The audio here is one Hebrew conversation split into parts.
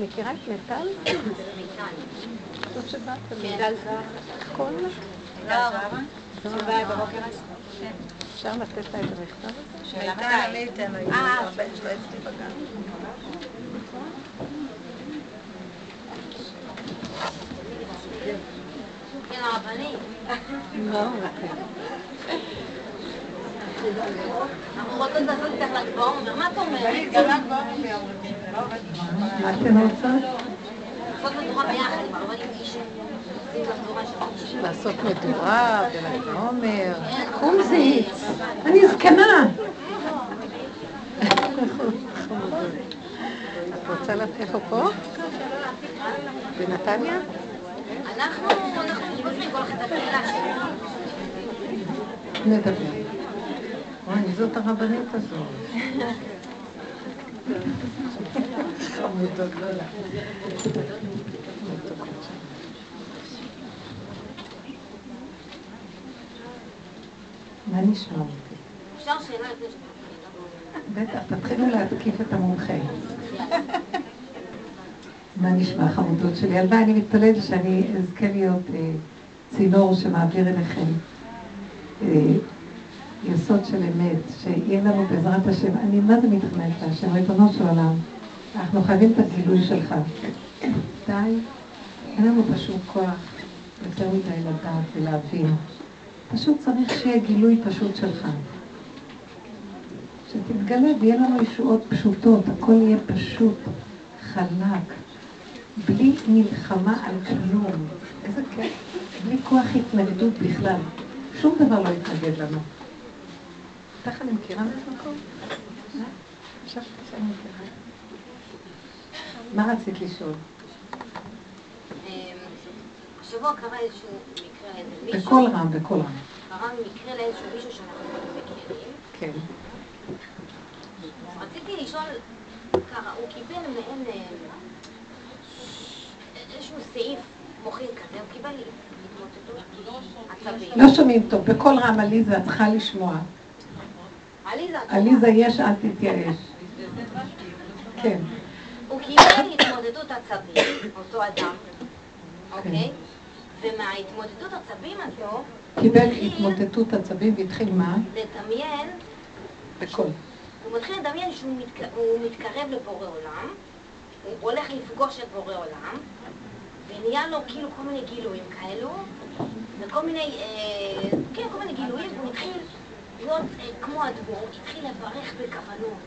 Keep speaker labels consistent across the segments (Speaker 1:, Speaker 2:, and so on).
Speaker 1: מכירה את מיטל? זאת שבאת?
Speaker 2: מיטל זר.
Speaker 1: איך קוראים לה?
Speaker 2: זרה. שבאה בבוקר
Speaker 1: אפשר לתת לה את המכתב הזה?
Speaker 2: שאלה מתי? אה, הבן שלו אצלי בגן.
Speaker 3: כן, הרבנית.
Speaker 1: אתן רוצות?
Speaker 3: לעשות מדורה
Speaker 1: בל"ג בעומר. קומזיץ, אני זקנה. את רוצה לתת איפה פה? בנתניה?
Speaker 3: אנחנו, אנחנו מתבזרים כל הקהילה שלנו.
Speaker 1: נדבר. מי זאת הרבנית הזאת? חמודות. מה נשמע אותי?
Speaker 3: אפשר שאלה לפני שאתה
Speaker 1: בטח, תתחילו להתקיף את המומחה. מה נשמע החמודות שלי? הלוואי, אני מתפללת שאני אזכה להיות אה, צינור שמעביר אליכם אה, יסוד של אמת, שיהיה לנו בעזרת השם, אני מה זה מתחננת להשם, ריבונו של עולם, אנחנו חייבים את הגילוי שלך. די, אין לנו פשוט כוח יותר מדי לדעת ולהבין. פשוט צריך שיהיה גילוי פשוט שלך. שתתגלה ויהיה לנו ישועות פשוטות, הכל יהיה פשוט, חלק, בלי מלחמה על כלום. איזה כיף, בלי כוח התנגדות בכלל. שום דבר לא יתנגד לנו. אותך אני מכירה מאיזה מקום? חשבתי שאני מכירה. מה רצית לשאול?
Speaker 3: אמ, השבוע קרה איזשהו מקרה לאיזה מישהו.
Speaker 1: בקול רם, בקול רם.
Speaker 3: קרה מקרה לאיזשהו מישהו שאנחנו מכירים.
Speaker 1: כן.
Speaker 3: רציתי לשאול ככה, הוא קיבל מעין אה, איזשהו סעיף מוחין כזה, הוא קיבל התמוטטות עצבים.
Speaker 1: לא שומעים טוב, בקול רם עליזה, את צריכה לשמוע.
Speaker 3: עליזה,
Speaker 1: יש, אל תתייאש. כן.
Speaker 3: הוא קיבל התמודדות עצבים, אותו אדם, אוקיי? ומההתמודדות עצבים הזו,
Speaker 1: קיבל התמוטטות עצבים והתחיל מה?
Speaker 3: לדמיין,
Speaker 1: בקול.
Speaker 3: הוא מתחיל לדמיין שהוא מתק... הוא מתקרב לבורא עולם, הוא הולך לפגוש את בורא עולם, ונהיה לו כאילו כל מיני גילויים כאלו, וכל מיני, אה, כן, כל מיני גילויים, והוא התחיל להיות אה, כמו הדבור, התחיל לברך בכוונות,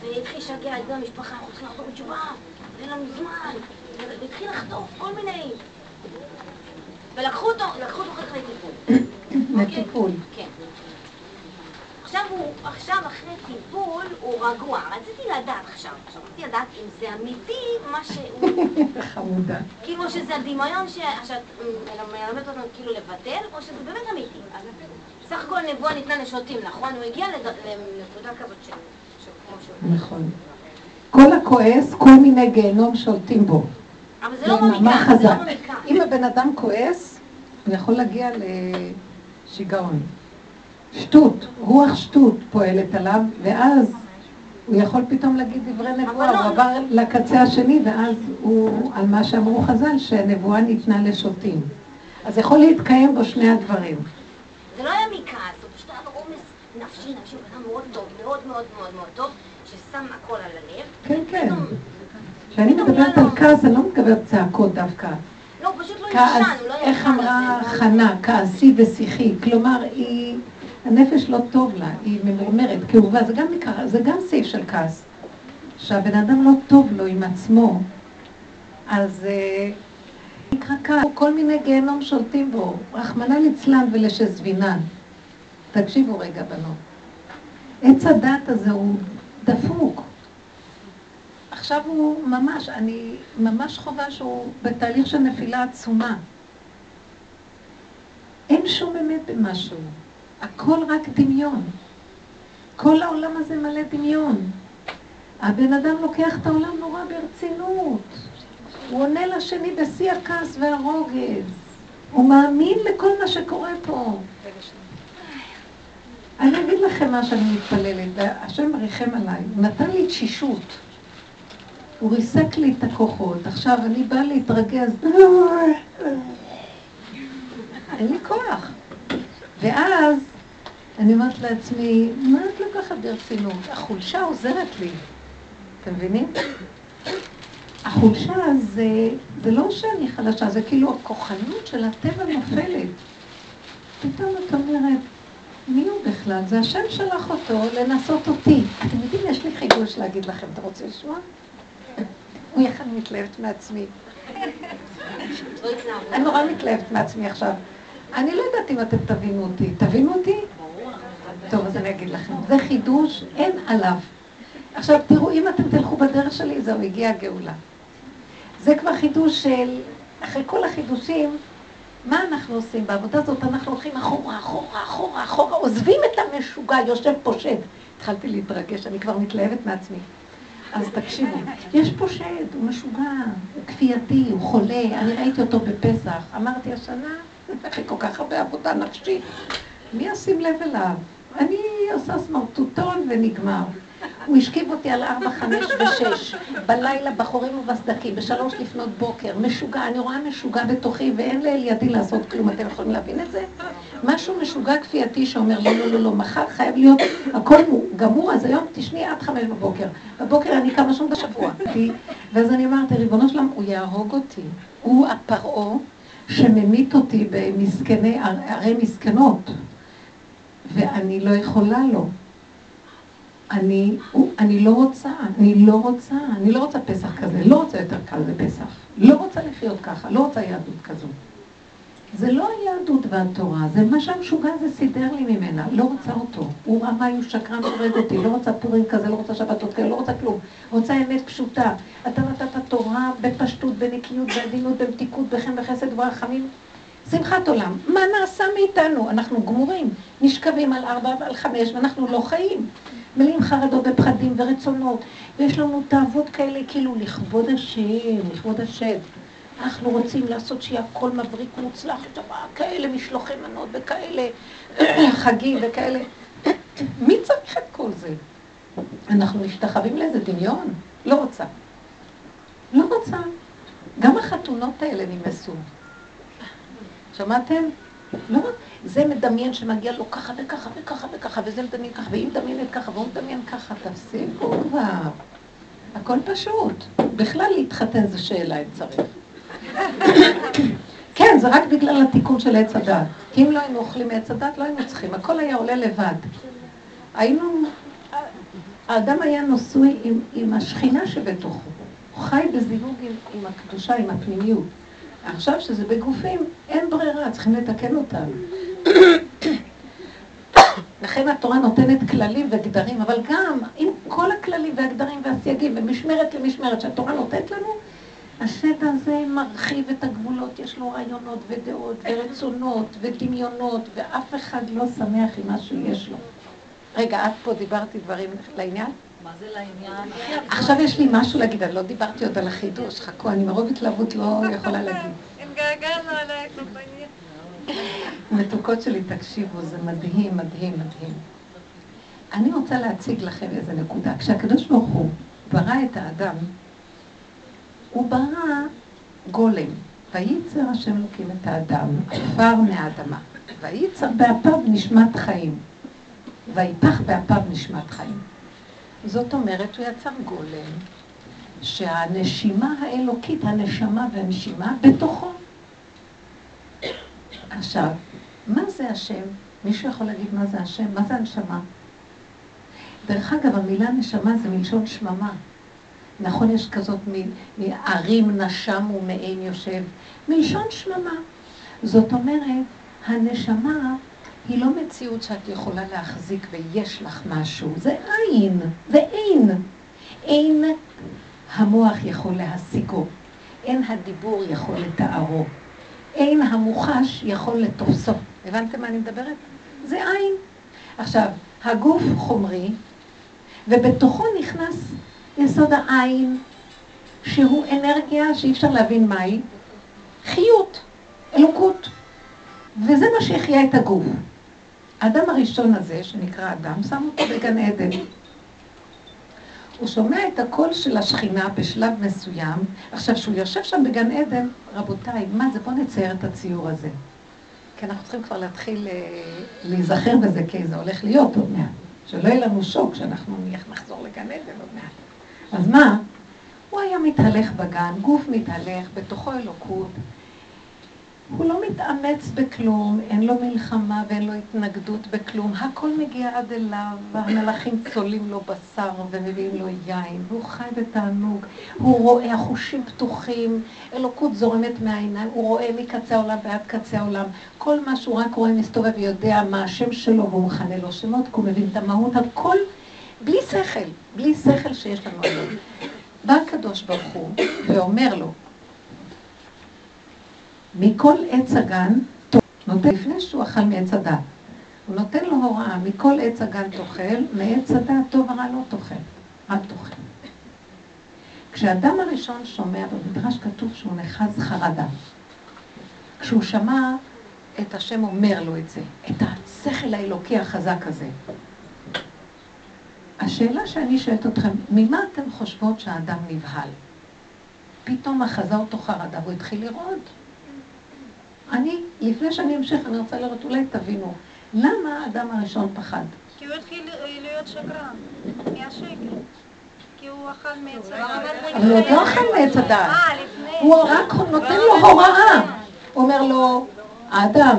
Speaker 3: והתחיל לשגע את בני המשפחה, אנחנו צריכים לחזור בתשובה, ואין לנו זמן, והתחיל לחטוף כל מיני... ולקחו אותו, לקחו אותו אחר כך לטיפול.
Speaker 1: לטיפול.
Speaker 3: כן. עכשיו הוא, עכשיו אחרי טיפול הוא רגוע. רציתי לדעת עכשיו, עכשיו רציתי לדעת אם זה אמיתי מה שהוא,
Speaker 1: חמודה.
Speaker 3: כאילו שזה דמיון שאת מלמדת אותנו כאילו לבטל, או שזה באמת אמיתי. סך הכל נבואה ניתנה לשוטים, נכון? הוא הגיע לנקודה כזאת של...
Speaker 1: נכון. כל הכועס, כל מיני גיהנום שולטים בו.
Speaker 3: אבל זה לא במקרא, זה לא
Speaker 1: חזק.
Speaker 3: במקרא.
Speaker 1: אם הבן אדם כועס, הוא יכול להגיע לשיגעון. שטות, רוח שטות פועלת עליו, ואז הוא יכול פתאום להגיד דברי נבואה,
Speaker 3: לא-
Speaker 1: הוא עבר לקצה השני, ואז הוא, על מה שאמרו חז"ל, שהנבואה ניתנה לשוטים. אז יכול להתקיים בו שני הדברים.
Speaker 3: זה לא היה מכעס, הוא פשוט היה עומס נפשי, נפשי, הוא אדם מאוד טוב, מאוד מאוד מאוד מאוד טוב, ששם הכל על הלב.
Speaker 1: כן, כן. כשאני מדברת
Speaker 3: היה
Speaker 1: על כעס, אני לא מדברת צעקות דווקא.
Speaker 3: לא, פשוט לא ישן, הוא לא ישן.
Speaker 1: איך אמרה
Speaker 3: זה לא-
Speaker 1: חנה, כעסי ושיחי, כלומר היא, הנפש לא טוב לה, היא ממורמרת, כאובה, זה גם זה גם סעיף של כעס. שהבן אדם לא טוב לו עם עצמו, אז אה, נקרא כעס, כל מיני גיהנום שולטים בו, רחמנא ליצלן ולשזבינן. תקשיבו רגע בנות, עץ הדת הזה הוא דפוק. עכשיו הוא ממש, אני ממש חווה שהוא בתהליך של נפילה עצומה. אין שום אמת במשהו, הכל רק דמיון. כל העולם הזה מלא דמיון. הבן אדם לוקח את העולם נורא ברצינות. הוא עונה לשני בשיא הכעס והרוגז. הוא מאמין לכל מה שקורה פה. אני אגיד לכם מה שאני מתפללת, והשם מריחם עליי. הוא נתן לי תשישות. הוא ריסק לי את הכוחות. עכשיו אני באה להתרגז, אין לי כוח. ואז אני אומרת לעצמי, מה את לוקחת ברצינות? החולשה עוזרת לי. אתם מבינים? החולשה זה, זה לא שאני חלשה, זה כאילו הכוחנות של הטבע נופלת. פתאום את אומרת, מי הוא בכלל? זה השם שלח אותו לנסות אותי. אתם יודעים, יש לי חידוש להגיד לכם, אתה רוצה לשמוע? הוא יחד מתלהבת מעצמי. אני נורא מתלהבת מעצמי עכשיו. אני לא יודעת אם אתם תבינו אותי. תבינו אותי? טוב, אז אני אגיד לכם. זה חידוש, אין עליו. עכשיו תראו, אם אתם תלכו בדרך שלי, זהו, הגיעה הגאולה. זה כבר חידוש של, אחרי כל החידושים, מה אנחנו עושים? בעבודה הזאת אנחנו הולכים אחורה, אחורה, אחורה, אחורה, עוזבים את המשוגע, יושב פה שד. התחלתי להתרגש, אני כבר מתלהבת מעצמי. אז תקשיבו, יש פה שד, הוא משוגע, הוא כפייתי, הוא חולה, אני ראיתי אותו בפסח. אמרתי השנה, אחרי כל כך הרבה עבודה נפשית, מי ישים לב אליו? אני עושה סמרטוטון ונגמר. הוא השכיב אותי על ארבע, חמש ושש, בלילה בחורים ובסדקים, בשלוש לפנות בוקר, משוגע, אני רואה משוגע בתוכי ואין לאל ידי לעשות כלום, אתם יכולים להבין את זה? משהו משוגע כפייתי שאומר לא, לא, לא, לא, מחר חייב להיות הכל גמור, אז היום תשני עד חמש בבוקר. בבוקר אני קמה שום בשבוע. ואז אני אמרתי, ריבונו שלם, הוא יהרוג אותי. הוא הפרעה שממית אותי במסכני, ערי מסכנות, ואני לא יכולה לו. אני, אני לא רוצה, אני לא רוצה, אני לא רוצה פסח כזה, לא רוצה יותר קל בפסח. לא רוצה לחיות ככה, לא רוצה יהדות כזו. זה לא היהדות והתורה, זה מה שהמשוגע הזה סידר לי ממנה, לא רוצה אותו. הוא רמאי, הוא שקרן, הורג אותי, לא רוצה פורים כזה, לא רוצה שבתות כאלה, לא רוצה כלום. רוצה אמת פשוטה. אתה נתת תורה בפשטות, בנקיות, בעדינות, במתיקות, בחן וחסד ורחמים. שמחת עולם. מה נעשה מאיתנו? אנחנו גמורים, נשכבים על ארבע ועל חמש, ואנחנו לא חיים. מלאים חרדות ופחדים ורצונות, ויש לנו תאוות כאלה, כאילו לכבוד השם, לכבוד השם. אנחנו רוצים לעשות שיהיה הכל מבריק מוצלח, כאלה משלוחי מנות וכאלה חגים וכאלה. מי צריך את כל זה? אנחנו משתחווים לאיזה דמיון? לא רוצה. לא רוצה. גם החתונות האלה נמאסו. שמעתם? לא. זה מדמיין שמגיע לו ככה וככה וככה וככה, וזה מדמיין ככה, והיא מדמיינת ככה, והוא מדמיין ככה, תפסיקו כבר. הכל פשוט. בכלל להתחתן זו שאלה אם צריך. כן, זה רק בגלל התיקון של עץ הדת. כי אם לא היינו אוכלים מעץ הדת, לא היינו צריכים. הכל היה עולה לבד. היינו... האדם היה נשוי עם, עם השכינה שבתוכו. הוא חי בזיווג עם, עם הקדושה, עם הפנימיות. עכשיו שזה בגופים, אין ברירה, צריכים לתקן אותם. לכן התורה נותנת כללים וגדרים, אבל גם עם כל הכללים והגדרים והסייגים ומשמרת למשמרת שהתורה נותנת לנו, השד הזה מרחיב את הגבולות, יש לו רעיונות ודעות ורצונות ודמיונות, ואף אחד לא שמח עם מה שיש לו. רגע, את פה דיברתי דברים לעניין? עכשיו יש לי משהו להגיד, אני לא דיברתי עוד על החידוש, חכו, אני מרוב התלהבות לא יכולה להגיד.
Speaker 4: התגעגענו עלייך,
Speaker 1: מתוקות שלי, תקשיבו, זה מדהים, מדהים, מדהים. אני רוצה להציג לכם איזה נקודה. כשהקדוש ברוך הוא ברא את האדם, הוא ברא גולם. וייצר השם אלוקים את האדם, עפר מהאדמה. וייצר באפיו נשמת חיים. ויפח באפיו נשמת חיים. זאת אומרת, הוא יצר גולם, שהנשימה האלוקית, הנשמה והנשימה, בתוכו. עכשיו, מה זה השם? מישהו יכול להגיד מה זה השם? מה זה הנשמה? דרך אגב, המילה נשמה זה מלשון שממה. נכון, יש כזאת מערים נשם ומעין יושב, מלשון שממה. זאת אומרת, הנשמה היא לא מציאות שאת יכולה להחזיק ויש לך משהו, זה אין, זה אין. אין המוח יכול להשיגו, אין הדיבור יכול לתארו. אין המוחש יכול לתופסו. הבנתם מה אני מדברת? זה עין. עכשיו, הגוף חומרי, ובתוכו נכנס יסוד העין, שהוא אנרגיה שאי אפשר להבין מהי, חיות, אלוקות. וזה מה שהחיה את הגוף. האדם הראשון הזה, שנקרא אדם, שם אותו בגן עדן. הוא שומע את הקול של השכינה בשלב מסוים. עכשיו, כשהוא יושב שם בגן עדן, רבותיי, מה זה? בואו נצייר את הציור הזה. כי אנחנו צריכים כבר להתחיל אה, להיזכר בזה, כי זה הולך להיות עוד מעט. שלא יהיה לנו שוק שאנחנו נחזור לגן עדן עוד מעט. אז מה? הוא היה מתהלך בגן, גוף מתהלך, בתוכו אלוקות. הוא לא מתאמץ בכלום, אין לו מלחמה ואין לו התנגדות בכלום, הכל מגיע עד אליו, והמלאכים צולים לו בשר ומביאים לו יין, והוא חי בתענוג, הוא רואה החושים פתוחים, אלוקות זורמת מהעיניים, הוא רואה מקצה העולם ועד קצה העולם, כל מה שהוא רק רואה מסתובב ויודע מה השם שלו והוא מכנה לו שמות, כי הוא מבין את המהות, הכל בלי שכל, בלי שכל שיש לנו. בא הקדוש ברוך הוא ואומר לו, מכל עץ הגן, נותן לפני שהוא אכל מעץ הדת. הוא נותן לו הוראה, מכל עץ הגן תאכל, מעץ הדת טוב ורע לא תאכל, אל תאכל. כשאדם הראשון שומע, במדרש כתוב שהוא נחז חרדה. כשהוא שמע את השם אומר לו את זה, את השכל האלוקי החזק הזה. השאלה שאני שואלת אתכם, ממה אתן חושבות שהאדם נבהל? פתאום אחזה אותו חרדה והוא התחיל לראות. אני, לפני שאני אמשיך, אני רוצה לראות, אולי תבינו, למה האדם הראשון פחד?
Speaker 4: כי הוא התחיל להיות שקרן, מהשקר. כי הוא אכל מעץ הדעת.
Speaker 1: אבל הוא עוד לא אכל מעץ הדעת.
Speaker 4: אה, לפני.
Speaker 1: הוא רק נותן לו הוראה. הוא אומר לו, האדם,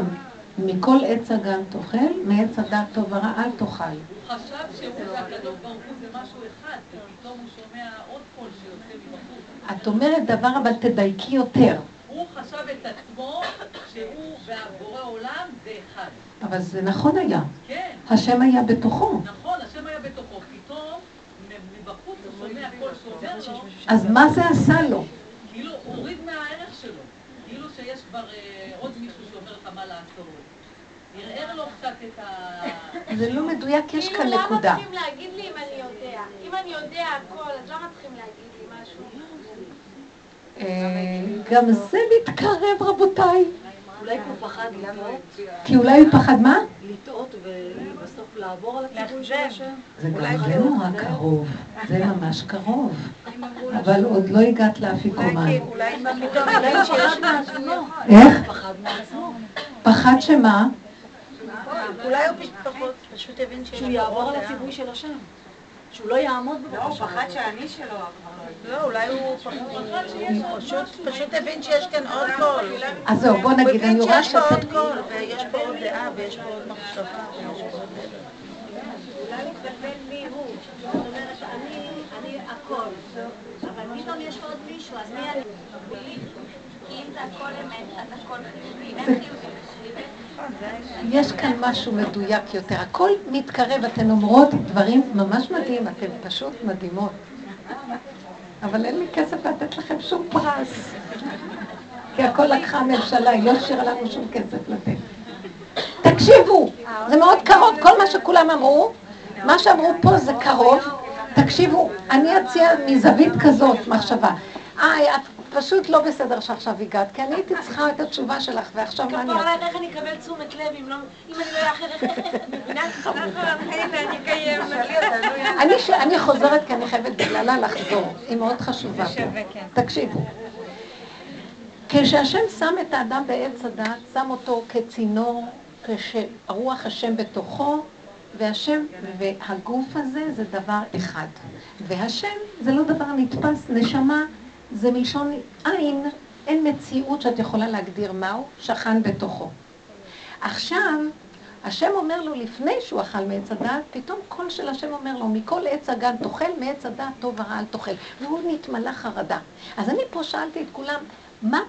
Speaker 1: מכל עץ הגן תאכל, מעץ הדעת טוב ורע אל תאכל.
Speaker 5: הוא חשב שהוא והקדוש ברוך הוא זה משהו אחד, ופתאום הוא שומע עוד קול שיוצא מבחוץ.
Speaker 1: את אומרת דבר, אבל תדייקי יותר.
Speaker 5: הוא חשב את עצמו שהוא והבורא עולם זה אחד.
Speaker 1: אבל זה נכון היה.
Speaker 5: כן,
Speaker 1: השם היה בתוכו.
Speaker 5: נכון, השם היה בתוכו. פתאום מבחוץ הוא שומע קול שאומר לו,
Speaker 1: אז מה זה עשה לו?
Speaker 5: כאילו הוריד מהערך שלו. כאילו שיש כבר אה, עוד מישהו שאומר לך מה לעשות. ערער לו קצת את ה...
Speaker 1: זה לא מדויק, יש כאן
Speaker 6: כאילו, למה
Speaker 1: נקודה.
Speaker 6: צריכים להגיד לי אם אני יודע? אם אני יודע הכל, אז למה צריכים להגיד
Speaker 1: גם זה מתקרב, רבותיי.
Speaker 7: אולי הוא פחד לטעות,
Speaker 1: כי אולי הוא פחד מה?
Speaker 7: לטעות ובסוף לעבור על הציווי של השם.
Speaker 1: זה גם זה נורא קרוב. זה ממש קרוב. אבל עוד לא הגעת לאפיקומן.
Speaker 7: אולי הוא שיש מעצמו.
Speaker 1: איך?
Speaker 7: פחד מעצמו.
Speaker 1: פחד שמה?
Speaker 7: אולי הוא פשוט הבין שהוא יעבור על הציווי של השם. שהוא לא יעמוד בבקשה.
Speaker 8: הוא פחד שאני שלו כבר לא
Speaker 7: לא, אולי הוא פשוט, פשוט הבין שיש כאן עוד קול.
Speaker 1: אז זהו, בוא נגיד, אני רואה
Speaker 7: שיש פה. עוד קול, ויש פה עוד דעה, ויש פה עוד מחשבה, ויש פה עוד...
Speaker 9: אולי מתבלבל מי הוא. זאת אומרת, אני, אני הכל. אבל פתאום יש עוד מישהו, אז מי אני?
Speaker 6: כי אם זה הכל אמת, אז הכל חיובי.
Speaker 1: יש כאן משהו מדויק יותר. הכל מתקרב, אתן אומרות דברים ממש מדהים, אתן פשוט מדהימות. אבל אין לי כסף לתת לכם שום פרס. כי הכל לקחה הממשלה, היא לא השאירה לנו שום כסף לתת. תקשיבו, זה מאוד קרוב, כל מה שכולם אמרו, מה שאמרו פה זה קרוב. תקשיבו, אני אציע מזווית כזאת מחשבה. אה, את פשוט לא בסדר שעכשיו הגעת, כי אני הייתי צריכה את התשובה שלך, ועכשיו מה אני
Speaker 9: כפר
Speaker 1: אעשה?
Speaker 9: עלייך, איך אני אקבל תשומת לב אם לא- אם אני לא אאחר, איך, איך, איך, את מבינה?
Speaker 4: הנה, אני.
Speaker 1: אני. אני חוזרת כי אני חייבת בגללה לחזור, היא מאוד חשובה
Speaker 4: כן.
Speaker 1: תקשיבו, כשהשם שם את האדם בעץ הדת, שם אותו כצינור, כשרוח השם בתוכו, והשם והגוף הזה זה דבר אחד. והשם זה לא דבר נתפס, נשמה זה מלשון עין, אין מציאות שאת יכולה להגדיר מהו, שכן בתוכו. עכשיו, השם אומר לו, לפני שהוא אכל מעץ הדעת, פתאום קול של השם אומר לו, מכל עץ הגן תאכל, מעץ הדעת טוב ורע אל תאכל. והוא נתמלא חרדה. אז אני פה שאלתי את כולם, מה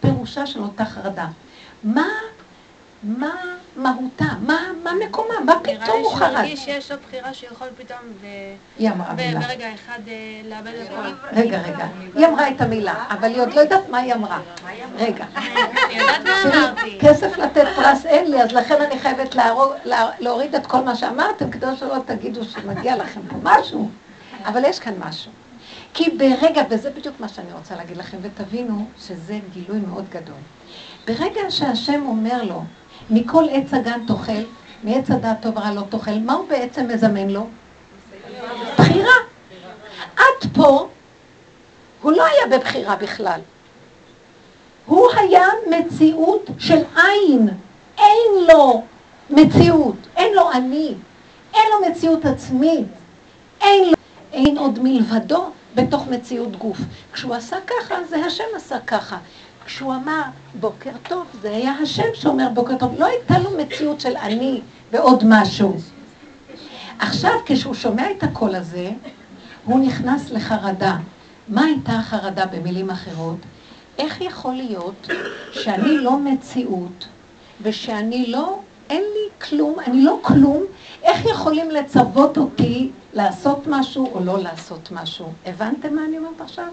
Speaker 1: פירושה של אותה חרדה? מה, מה מהותה? מה, מה מקומה? מה פתאום הוא
Speaker 4: נראה לי שהוא
Speaker 1: חרד?
Speaker 4: הרגיש שיש לו בחירה שהוא יכול פתאום ב-
Speaker 1: היא אמרה מילה.
Speaker 4: ברגע אחד אה, לאבד את הכל.
Speaker 1: רגע, רגע. היא אמרה את המילה, אבל היא עוד לא יודעת מה היא אמרה. רגע.
Speaker 4: אני יודעת מה אמרתי.
Speaker 1: כסף לתת פרס אין לי, אז לכן אני חייבת להוריד את כל מה שאמרתם, כדי שלא תגידו שמגיע לכם פה משהו. אבל יש כאן משהו. כי ברגע, וזה בדיוק מה שאני רוצה להגיד לכם, ותבינו שזה גילוי מאוד גדול. ברגע שהשם אומר לו, מכל עץ הגן תאכל, מעץ הדעת טוב ורע לא תאכל, מה הוא בעצם מזמן לו? בחירה. פה, הוא לא היה בבחירה בכלל. הוא היה מציאות של עין. אין לו מציאות, אין לו אני, אין לו מציאות עצמית, אין לו, אין עוד מלבדו בתוך מציאות גוף. כשהוא עשה ככה, זה השם עשה ככה. כשהוא אמר בוקר טוב, זה היה השם שאומר בוקר טוב. לא הייתה לו מציאות של אני ועוד משהו. עכשיו, כשהוא שומע את הקול הזה, הוא נכנס לחרדה. מה הייתה החרדה במילים אחרות? איך יכול להיות שאני לא מציאות ושאני לא, אין לי כלום, אני לא כלום, איך יכולים לצוות אותי לעשות משהו או לא לעשות משהו? הבנתם מה אני אומרת עכשיו?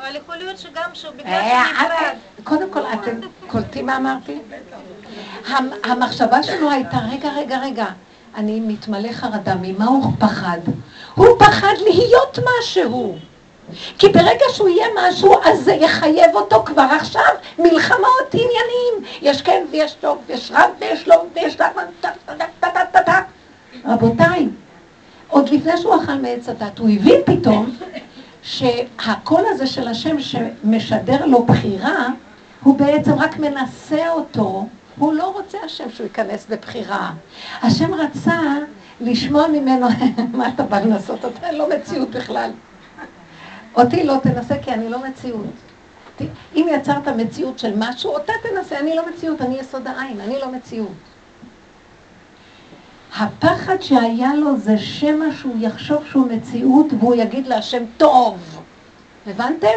Speaker 4: אבל יכול להיות שגם שהוא בגלל
Speaker 1: אה,
Speaker 4: שנפרד.
Speaker 1: אה, קודם כל, אתם קולטים מה אמרתי? המ- המחשבה שלו הייתה, רגע, רגע, רגע, אני מתמלא חרדה, ממה הוא פחד? הוא פחד להיות משהו. כי ברגע שהוא יהיה משהו, אז זה יחייב אותו כבר עכשיו מלחמות, עניינים. יש כן ויש טוב, ויש רב ויש לא, ויש רב. רבותיי, עוד לפני שהוא אכל מעץ הדת, הוא הבין פתאום שהקול הזה של השם שמשדר לו בחירה, הוא בעצם רק מנסה אותו, הוא לא רוצה השם שהוא ייכנס בבחירה. השם רצה לשמוע ממנו, מה אתה בא לנסות? אתה לא מציאות בכלל. אותי לא תנסה כי אני לא מציאות. אם יצרת מציאות של משהו, אותה תנסה, אני לא מציאות, אני יסוד העין, אני לא מציאות. הפחד שהיה לו זה שמא שהוא יחשוב שהוא מציאות והוא יגיד להשם טוב. הבנתם?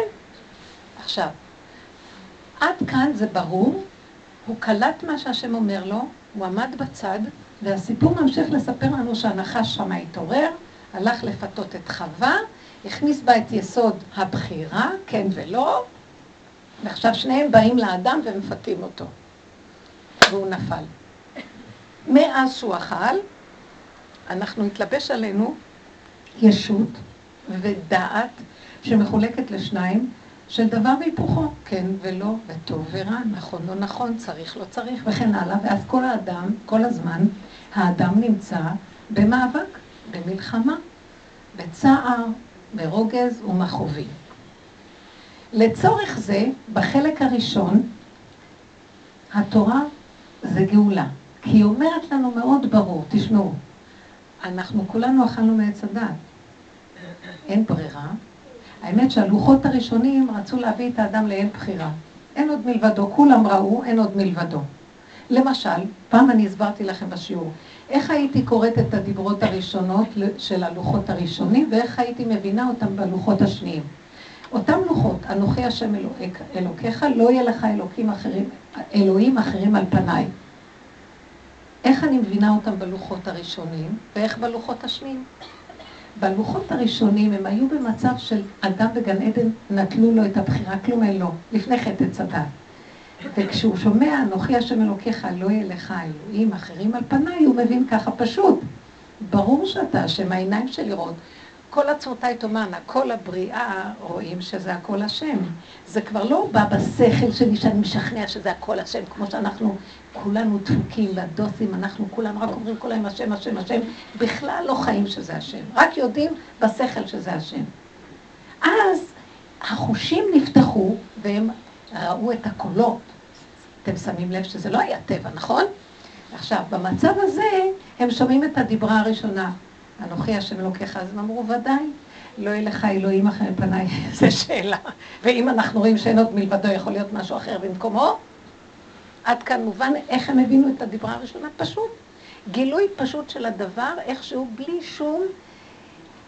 Speaker 1: עכשיו, עד כאן זה ברור, הוא קלט מה שהשם אומר לו, הוא עמד בצד, והסיפור ממשיך לספר לנו שהנחש שם התעורר, הלך לפתות את חווה, הכניס בה את יסוד הבחירה, כן ולא, ועכשיו שניהם באים לאדם ומפתים אותו. והוא נפל. מאז שהוא אכל, אנחנו התלבש עלינו ישות ודעת שמחולקת לשניים, של דבר והיפוכו, כן ולא, וטוב ורע, נכון לא נכון, צריך לא צריך, וכן הלאה, ואז כל האדם, כל הזמן, האדם נמצא במאבק, במלחמה, בצער, ברוגז ומכאובים. לצורך זה, בחלק הראשון, התורה זה גאולה. כי היא אומרת לנו מאוד ברור, תשמעו, אנחנו כולנו אכלנו מעץ הדת. אין ברירה. האמת שהלוחות הראשונים רצו להביא את האדם לאין בחירה. אין עוד מלבדו, כולם ראו, אין עוד מלבדו. למשל, פעם אני הסברתי לכם בשיעור, איך הייתי קוראת את הדיברות הראשונות של הלוחות הראשונים ואיך הייתי מבינה אותם בלוחות השניים. אותם לוחות, אנוכי השם אלוהיך, אלוקיך, לא יהיה לך אלוקים אחרים, אלוהים אחרים על פניי. איך אני מבינה אותם בלוחות הראשונים ואיך בלוחות השניים? בלוחות הראשונים הם היו במצב של אדם בגן עדן, נטלו לו את הבחירה, כלום אין לו, לפני חטא עץ הדת. וכשהוא שומע, אנוכי השם אלוקיך, לא יהיה לך אלוהים אחרים על פניי, הוא מבין ככה פשוט. ברור שאתה השם, העיניים של לראות. כל עצמותיי תאמרנה, כל הבריאה רואים שזה הכל השם. זה כבר לא בא בשכל שלי שאני משכנע שזה הכל השם, כמו שאנחנו כולנו דפוקים והדוסים, אנחנו כולנו רק אומרים כל היום השם, השם, השם, בכלל לא חיים שזה השם, רק יודעים בשכל שזה השם. אז החושים נפתחו והם ראו את הקולות. אתם שמים לב שזה לא היה טבע, נכון? עכשיו, במצב הזה הם שומעים את הדיברה הראשונה. אנוכי השם אלוקיך, אז הם אמרו, ודאי, לא יהיה לך אלוהים אחרי פניי, זו שאלה. ואם אנחנו רואים שאין עוד מלבדו, יכול להיות משהו אחר במקומו? עד כאן מובן איך הם הבינו את הדיברה הראשונה? פשוט. גילוי פשוט של הדבר, איכשהו, בלי שום,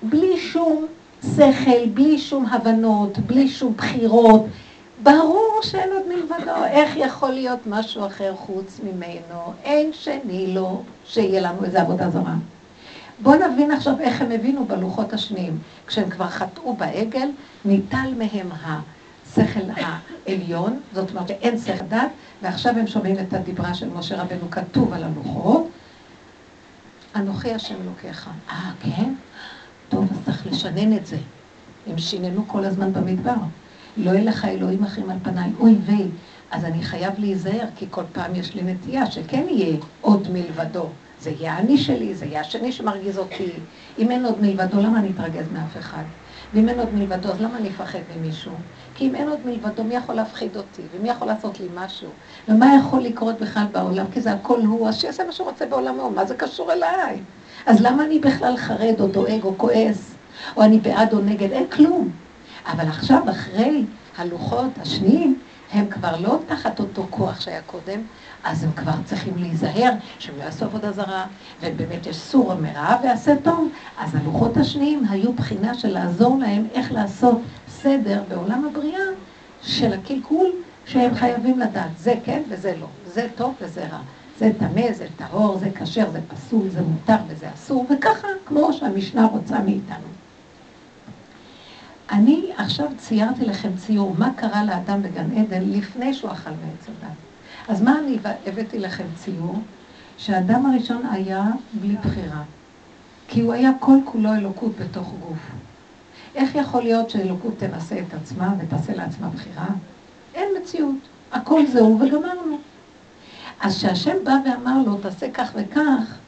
Speaker 1: בלי שום שכל, בלי שום הבנות, בלי שום בחירות. ברור שאין עוד מלבדו, איך יכול להיות משהו אחר חוץ ממנו? אין שני לו שיהיה לנו איזה עבודה זרה. בואו נבין עכשיו איך הם הבינו בלוחות השניים. כשהם כבר חטאו בעגל, ניטל מהם השכל העליון, זאת אומרת שאין שכל דת, ועכשיו הם שומעים את הדיברה של משה רבנו כתוב על הלוחות. אנוכי השם אלוקיך. אה, כן? טוב, אז צריך לשנן את זה. הם שיננו כל הזמן במדבר. לא יהיה לך אלוהים אחרים על פניי. אוי ויי, אז אני חייב להיזהר, כי כל פעם יש לי נטייה שכן יהיה עוד מלבדו. זה יהיה אני שלי, זה יהיה השני שמרגיז אותי. אם אין עוד מלבדו, למה אני אתרגז מאף אחד? ואם אין עוד מלבדו, אז למה אני אפחד ממישהו? כי אם אין עוד מלבדו, מי יכול להפחיד אותי? ומי יכול לעשות לי משהו? ומה יכול לקרות בכלל בעולם? כי זה הכל הוא, אז שיעשה מה שהוא רוצה בעולמו, מה זה קשור אליי? אז למה אני בכלל חרד או דואג או כועס? או אני בעד או נגד? אין כלום. אבל עכשיו, אחרי הלוחות השניים, הם כבר לא תחת אותו כוח שהיה קודם, אז הם כבר צריכים להיזהר שהם לא יעשו עבודה זרה, ובאמת יש סור מרע ועשה טוב. אז הלוחות השניים היו בחינה של לעזור להם איך לעשות סדר בעולם הבריאה של הקלקול שהם חייבים לדעת. זה כן וזה לא, זה טוב וזה רע. זה טמא, זה טהור, זה כשר, זה פסול, זה מותר וזה אסור, וככה, כמו שהמשנה רוצה מאיתנו. אני עכשיו ציירתי לכם ציור, מה קרה לאדם בגן עדן לפני שהוא אכל מעץ הדת. אז מה אני הבאתי לכם ציור? שהאדם הראשון היה בלי בחירה. כי הוא היה כל כולו אלוקות בתוך גוף. איך יכול להיות שאלוקות תנסה את עצמה ותעשה לעצמה בחירה? אין מציאות. הכל זהו וגמרנו. אז כשהשם בא ואמר לו, תעשה כך וכך,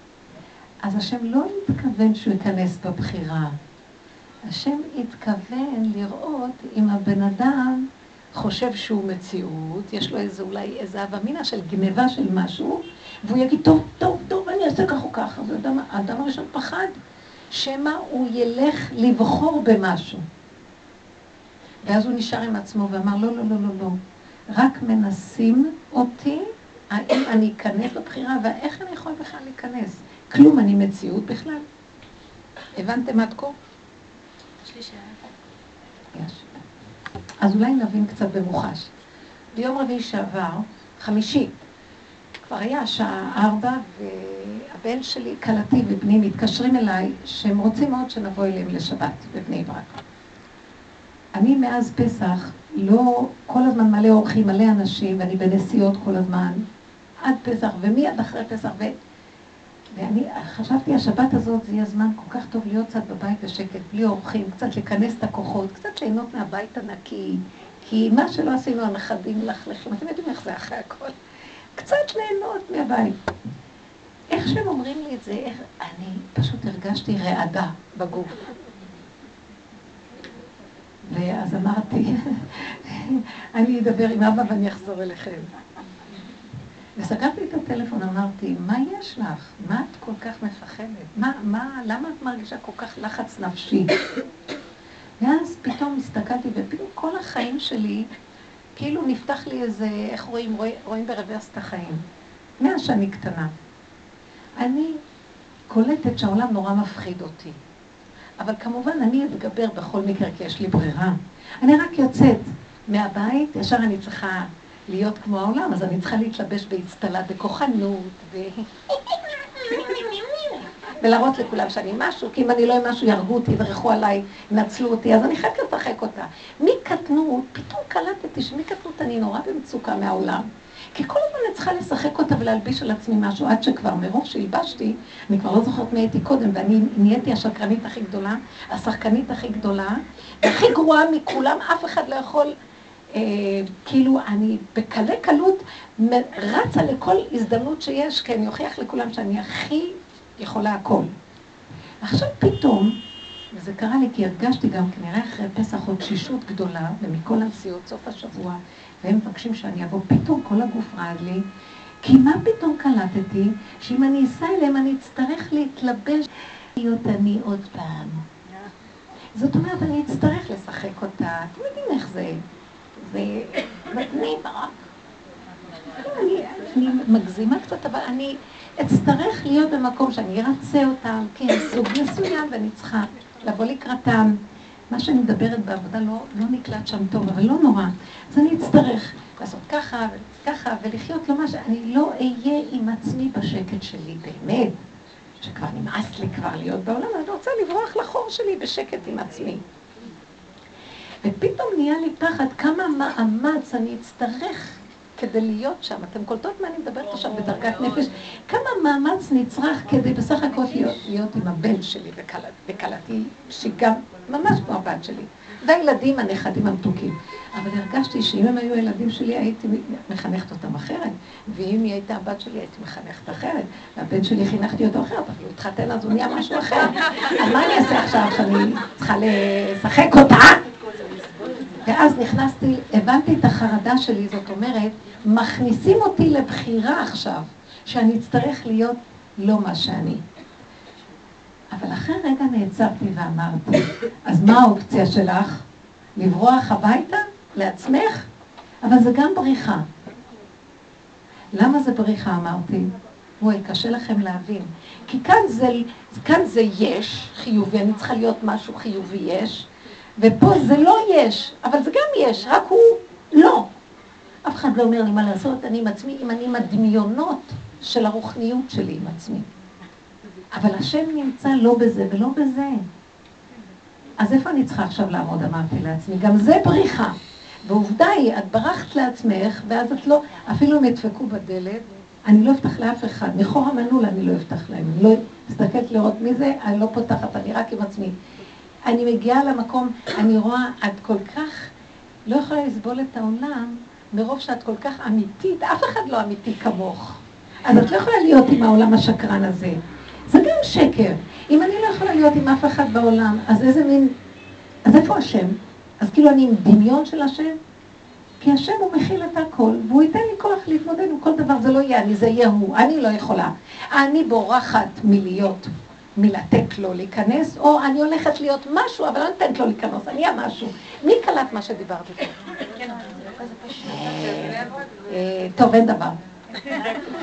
Speaker 1: אז השם לא התכוון שהוא ייכנס בבחירה. השם התכוון לראות אם הבן אדם חושב שהוא מציאות, יש לו איזה אולי איזה הווה מינה של גניבה של משהו, והוא יגיד, טוב, טוב, טוב, אני אעשה כך או כך. אז הראשון פחד, שמא הוא ילך לבחור במשהו. ואז הוא נשאר עם עצמו ואמר, לא, לא, לא, לא, לא. רק מנסים אותי, האם אני אכנס לבחירה, ואיך אני יכול בכלל להיכנס? כלום, אני מציאות בכלל. הבנתם עד כה?
Speaker 7: יש.
Speaker 1: אז אולי נבין קצת במוחש. ביום רביעי שעבר, חמישי, כבר היה שעה ארבע, והבן שלי, כלתי ובני מתקשרים אליי, שהם רוצים מאוד שנבוא אליהם לשבת בבני ברק. אני מאז פסח לא, כל הזמן מלא אורחים, מלא אנשים, ואני בנסיעות כל הזמן, עד פסח ומיד אחרי פסח, ו... ואני חשבתי, השבת הזאת זה יהיה זמן כל כך טוב להיות קצת בבית בשקט, בלי אורחים, קצת לכנס את הכוחות, קצת שיהנות מהבית הנקי, כי מה שלא עשינו, הנכדים מלכלכים, אתם יודעים איך זה אחרי הכל. קצת ליהנות מהבית. איך שהם אומרים לי את זה, איך, אני פשוט הרגשתי רעדה בגוף. ואז אמרתי, אני אדבר עם אבא ואני אחזור אליכם. וסגרתי את הטלפון, אמרתי, מה יש לך? מה את כל כך מפחדת? מה, מה, למה את מרגישה כל כך לחץ נפשי? ואז פתאום הסתכלתי, ופתאום כל החיים שלי, כאילו נפתח לי איזה, איך רואים, רואים, רואים ברוורס את החיים. מאז שאני קטנה. אני קולטת שהעולם נורא מפחיד אותי. אבל כמובן אני אתגבר בכל מקרה, כי יש לי ברירה. אני רק יוצאת מהבית, ישר אני צריכה להיות כמו העולם, אז אני צריכה להתלבש באצטלה בכוחנות, ו... ולהראות לכולם שאני משהו, כי אם אני לא אהיה משהו, יהרגו אותי, ידרכו עליי, ינצלו אותי, אז אני חייבת לשחק אותה. מקטנות, פתאום קלטתי שמקטנות אני נורא במצוקה מהעולם. כי כל הזמן אני צריכה לשחק אותה ולהלביש על עצמי משהו, עד שכבר מרוב שהלבשתי, אני כבר לא זוכרת מי הייתי קודם, ואני נהייתי השקרנית הכי גדולה, השחקנית הכי גדולה, והכי גרועה מכולם, אף אחד לא יכול אה, כאילו אני בקלי קלות רצה לכל הזדמנות שיש, כי אני אוכיח לכולם שאני הכי יכולה הכל. עכשיו פתאום, וזה קרה לי כי הרגשתי גם כנראה אחרי פסח עוד תשישות גדולה, ומכל הנסיעות סוף השבוע, והם מבקשים שאני אבוא, פתאום כל הגוף רעד לי, כי מה פתאום קלטתי? שאם אני אסע אליהם אני אצטרך להתלבש להיות אני עוד פעם. זאת אומרת, אני אצטרך לשחק אותה. אתם יודעים איך זה? ובבני ברק. אני, אני מגזימה קצת, אבל אני אצטרך להיות במקום שאני ארצה אותם, כן, סוג מסוים, ואני צריכה לבוא לקראתם. מה שאני מדברת בעבודה לא, לא נקלט שם טוב, אבל לא נורא. אז אני אצטרך לעשות ככה וככה, ולחיות לו מה שאני לא אהיה עם עצמי בשקט שלי, באמת. שכבר נמאס לי כבר להיות בעולם, אני רוצה לברוח לחור שלי בשקט עם עצמי. ופתאום נהיה לי פחד כמה מאמץ אני אצטרך כדי להיות שם. אתם קולטות מה אני מדברת עכשיו בדרגת נפש? כמה מאמץ נצרך כדי בסך הכל להיות, להיות עם הבן שלי וכלתי, שהיא גם ממש כמו הבת שלי. והילדים, הנכדים המתוקים. אבל הרגשתי שאם הם היו ילדים שלי, הייתי מחנכת אותם אחרת. ואם היא הייתה הבת שלי, הייתי מחנכת אחרת. והבן שלי חינכתי אותו אחרת, אבל הוא התחתן אז הוא נהיה משהו אחר. אז מה אני אעשה עכשיו, שאני צריכה לשחק אותה? ואז נכנסתי, הבנתי את החרדה שלי, זאת אומרת, מכניסים אותי לבחירה עכשיו, שאני אצטרך להיות לא מה שאני. אבל אחרי רגע נעצרתי ואמרתי, אז מה האופציה שלך? לברוח הביתה? לעצמך? אבל זה גם בריחה. למה זה בריחה אמרתי? וואי, קשה לכם להבין. כי כאן זה, כאן זה יש, חיובי, אני צריכה להיות משהו חיובי יש, ופה זה לא יש, אבל זה גם יש, רק הוא לא. אף אחד לא אומר לי מה לעשות, אני עם עצמי, אם אני עם הדמיונות של הרוחניות שלי עם עצמי. אבל השם נמצא לא בזה ולא בזה. אז איפה אני צריכה עכשיו לעמוד, אמרתי לעצמי? גם זה בריחה. ועובדה היא, את ברחת לעצמך, ואז את לא, אפילו אם ידפקו בדלת, אני לא אפתח לאף אחד. מחור המנעול אני לא אפתח להם. אני לא מסתכלת לראות מי זה, אני לא פותחת, אני רק עם עצמי. אני מגיעה למקום, אני רואה, את כל כך לא יכולה לסבול את העולם, מרוב שאת כל כך אמיתית, אף אחד לא אמיתי כמוך. אז את לא יכולה להיות עם העולם השקרן הזה. זה גם שקר. אם אני לא יכולה להיות עם אף אחד בעולם, אז איזה מין... אז איפה השם? אז כאילו אני עם דמיון של השם? כי השם הוא מכיל את הכל, והוא ייתן לי כוח להתמודד עם כל דבר, זה לא יהיה אני, זה יהיה הוא, אני לא יכולה. אני בורחת מלהיות, מלתת לו להיכנס, או אני הולכת להיות משהו, אבל לא נותנת לו להיכנס, אני אהיה משהו. מי קלט מה שדיברתי פה? אה, טוב, אין דבר.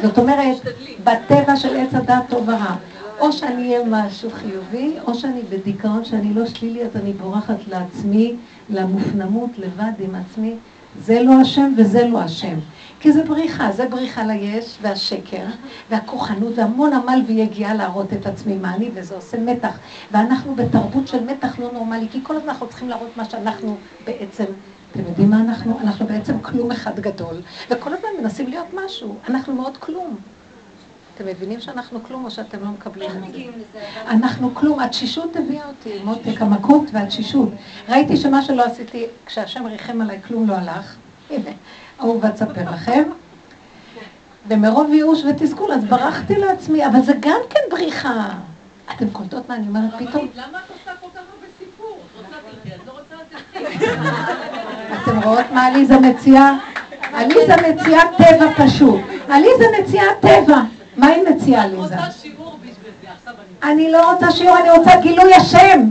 Speaker 1: זאת אומרת, בטבע של עץ הדת טוב ורע. או שאני אהיה משהו חיובי, או שאני בדיכאון שאני לא שלילי, אז אני בורחת לעצמי, למופנמות, לבד עם עצמי. זה לא השם וזה לא השם. כי זה בריחה, זה בריחה ליש והשקר והכוחנות והמון עמל ויגיעה להראות את עצמי מה אני, וזה עושה מתח. ואנחנו בתרבות של מתח לא נורמלי, כי כל הזמן אנחנו צריכים להראות מה שאנחנו בעצם אתם יודעים מה אנחנו? אנחנו בעצם כלום אחד גדול, וכל הזמן מנסים להיות משהו. אנחנו מאוד כלום. אתם מבינים שאנחנו כלום או שאתם לא מקבלים את זה? אנחנו כלום, התשישות הביאה אותי, מותק, המכות והתשישות. ראיתי שמה שלא עשיתי, כשהשם ריחם עליי, כלום לא הלך. הנה, אהובה תספר לכם. ומרוב ייאוש ותסכול, אז ברחתי לעצמי, אבל זה גם כן בריחה. אתם קולטות מה אני אומרת פתאום?
Speaker 5: למה את עושה כל כך הרבה סיפור? את רוצה תלכי, את לא רוצה
Speaker 1: אתם רואות מה עליזה מציעה? עליזה מציעה טבע פשוט. עליזה מציעה טבע. מה היא מציעה, עליזה? אני לא רוצה שיעור, אני רוצה גילוי השם.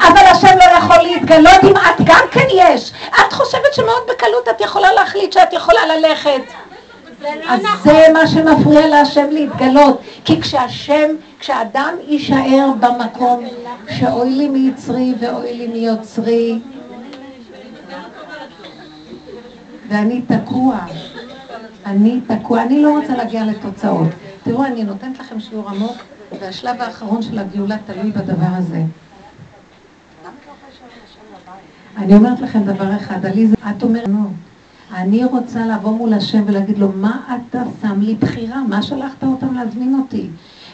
Speaker 1: אבל השם לא יכול להתגלות אם את גם כן יש. את חושבת שמאוד בקלות את יכולה להחליט שאת יכולה ללכת. אז זה מה שמפריע להשם להתגלות. כי כשהשם, כשאדם יישאר במקום שאוי לי מיצרי ואוי לי מיוצרי, ואני תקוע, אני תקוע, אני לא רוצה להגיע לתוצאות. תראו, אני נותנת לכם שיעור עמוק, והשלב האחרון של הגאולה תלוי בדבר הזה. אני אומרת לכם דבר אחד, עליזה, את אומרת, נו, אני רוצה לבוא מול השם ולהגיד לו, מה אתה שם לי בחירה? מה שלחת אותם להזמין אותי?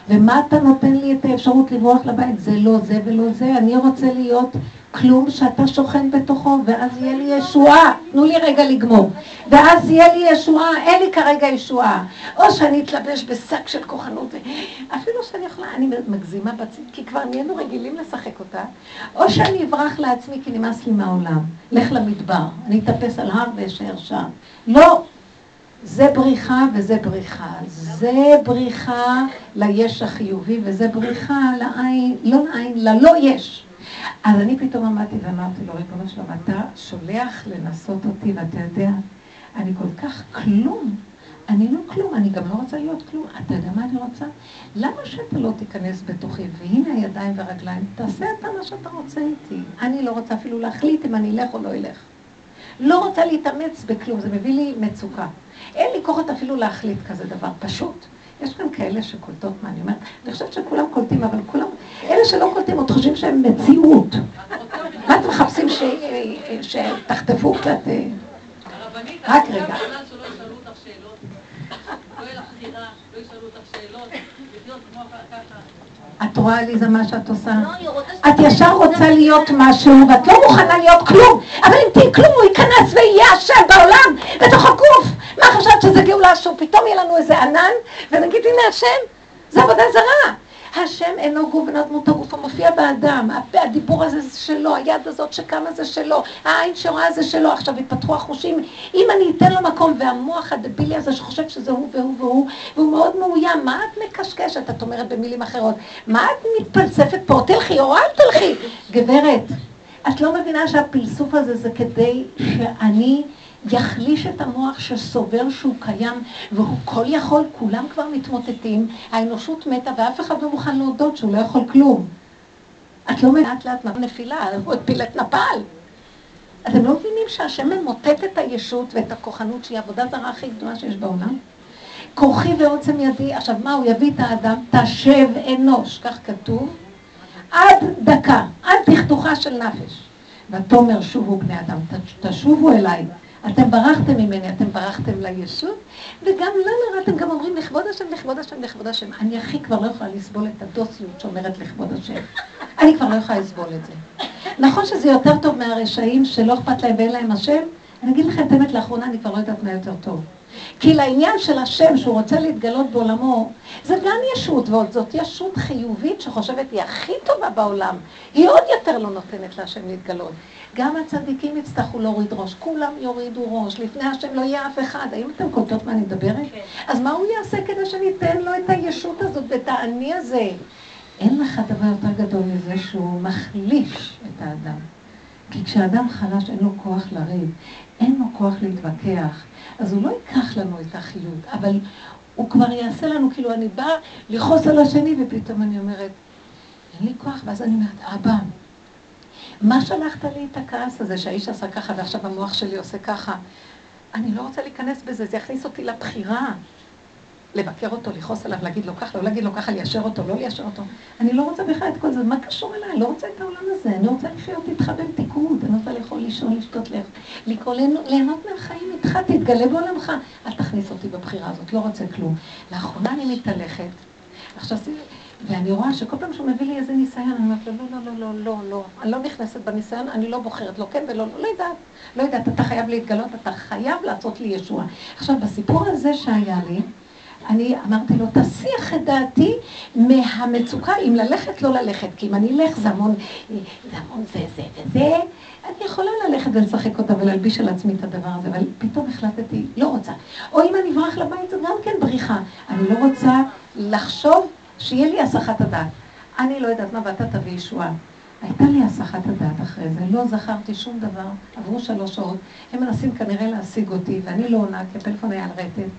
Speaker 1: ומה אתה נותן לי את האפשרות לברוח לבית? זה לא זה ולא זה, אני רוצה להיות כלום שאתה שוכן בתוכו, ואז יהיה לי ישועה. תנו לי רגע לגמור. ואז יהיה לי ישועה, אין לי כרגע ישועה. או שאני אתלבש בשק של כוחנות, אפילו שאני יכולה, אני מגזימה בצד, כי כבר נהיינו רגילים לשחק אותה, או שאני אברח לעצמי כי נמאס לי מהעולם. לך למדבר, אני אטפס על הר ואשאר שם. לא, זה בריחה וזה בריחה. זה בריחה ליש החיובי, וזה בריחה לעין, לא לעין, ללא יש. אז אני פתאום עמדתי ואמרתי לו, ריבונו שלום, אתה שולח לנסות אותי, ואתה יודע, אני כל כך כלום. אני לא כלום, אני גם לא רוצה להיות כלום. אתה יודע מה אני רוצה? למה שאתה לא תיכנס בתוכי? והנה הידיים והרגליים, תעשה אתה מה שאתה רוצה איתי. אני לא רוצה אפילו להחליט אם אני אלך או לא אלך. לא רוצה להתאמץ בכלום, זה מביא לי מצוקה. אין לי כוחות אפילו להחליט כזה דבר פשוט. יש כאן כאלה שקולטות מה אני אומרת. אני חושבת שכולם קולטים, אבל כולם, אלה שלא קולטים עוד חושבים שהם מציאות. מה אתם מחפשים שתחטפו קצת... אה? רק רגע. לא ישאלו אותך שאלות, לא ישאלו שאלות, לחיות כמו ככה. את רואה עליזה מה שאת עושה?
Speaker 9: לא, אני רוצה...
Speaker 1: את ישר רוצה להיות משהו, ואת לא מוכנה להיות כלום. אבל אם תהיי כלום, הוא ייכנס ויהיה השם בעולם, בתוך הגוף. מה חשבת שזה גאולה שהוא פתאום יהיה לנו איזה ענן, ונגיד, הנה השם, זה עבודה זרה. השם אינו גוף ולא דמות הגוף, הוא מופיע באדם, הדיבור הזה זה שלו, היד הזאת שקמה זה שלו, העין שרואה זה שלו, עכשיו יפתחו החושים, אם אני אתן לו מקום, והמוח הדבילי הזה שחושב שזה הוא והוא והוא, והוא מאוד מאוים, מה את מקשקשת, את אומרת במילים אחרות, מה את מתפלספת פה, תלכי או אל תלכי, גברת, את לא מבינה שהפלסוף הזה זה כדי שאני... יחליש את המוח שסובר שהוא קיים והוא כל יכול, כולם כבר מתמוטטים, האנושות מתה ואף אחד לא מוכן להודות שהוא לא יכול כלום. את לא מעט לאט נפילה, הוא הפיל את נפל. אתם לא מבינים שהשם ממוטט את הישות ואת הכוחנות שהיא העבודה זרה הכי גדולה שיש בעולם? כוחי ועוצם ידי, עכשיו מה, הוא יביא את האדם, תשב אנוש, כך כתוב, עד דקה, עד תכתוכה של נפש. ותאמר שובו בני אדם, תשובו אליי. אתם ברחתם ממני, אתם ברחתם לישות, וגם לנו אתם גם אומרים לכבוד השם, לכבוד השם, לכבוד השם. אני הכי כבר לא יכולה לסבול את הדוסיות שאומרת לכבוד השם. אני כבר לא יכולה לסבול את זה. נכון שזה יותר טוב מהרשעים שלא אכפת להם ואין להם השם? אני אגיד לכם את האמת, לאחרונה אני כבר לא יודעת מה יותר טוב. כי לעניין של השם, שהוא רוצה להתגלות בעולמו, זה גם ישות, ועוד זאת ישות חיובית שחושבת היא הכי טובה בעולם. היא עוד יותר לא נותנת להשם להתגלות. גם הצדיקים יצטרכו להוריד ראש, כולם יורידו ראש, לפני השם לא יהיה אף אחד. האם אתם קולטות מה אני מדברת? כן. אז מה הוא יעשה כדי שניתן לו את הישות הזאת ואת האני הזה? אין לך דבר יותר גדול מזה שהוא מחליש את האדם. כי כשאדם חלש אין לו כוח לריב, אין לו כוח להתווכח, אז הוא לא ייקח לנו את החיות, אבל הוא כבר יעשה לנו, כאילו אני באה לכעוס על השני, ופתאום אני אומרת, אין לי כוח, ואז אני אומרת, אבא, מה שלחת לי את הכעס הזה שהאיש עשה ככה ועכשיו המוח שלי עושה ככה? אני לא רוצה להיכנס בזה, זה יכניס אותי לבחירה. לבקר אותו, לכעוס עליו, להגיד לו ככה, לא להגיד לו ככה, ליישר אותו, לא ליישר אותו. אני לא רוצה בכלל את כל זה, מה קשור אליי? אני לא רוצה את העולם הזה, אני רוצה לחיות איתך במתיקות, אני רוצה לאכול, לישון, לשתות, לקרוא, ליהנות מהחיים איתך, תתגלה בעולמך. אל תכניס אותי בבחירה הזאת, לא רוצה כלום. לאחרונה אני מתהלכת. עכשיו, ואני רואה שכל פעם שהוא מביא לי איזה ניסיון, אני אומרת לו, לא, לא, לא, לא, לא, לא, אני לא נכנסת בניסיון, אני לא בוחרת, לא כן ולא לא, לא יודעת, לא יודעת, אתה חייב להתגלות, אתה חייב לעשות לי ישועה. עכשיו, בסיפור הזה שהיה לי, אני אמרתי לו, תסיח את דעתי מהמצוקה, אם ללכת, לא ללכת, כי אם אני אלך זה המון, זה המון זה, זה וזה, אני יכולה ללכת ולשחק אותה ולהלביש על עצמי את הדבר הזה, אבל פתאום החלטתי, לא רוצה. או אם אני אברח לבית, זה גם כן בריחה. אני לא רוצה לחשוב שיהיה לי הסחת הדעת. אני לא יודעת מה, ואתה תביא ישועה. הייתה לי הסחת הדעת אחרי זה, לא זכרתי שום דבר, עברו שלוש שעות, הם מנסים כנראה להשיג אותי, ואני לא עונה, כי הפלאפון היה על רטט.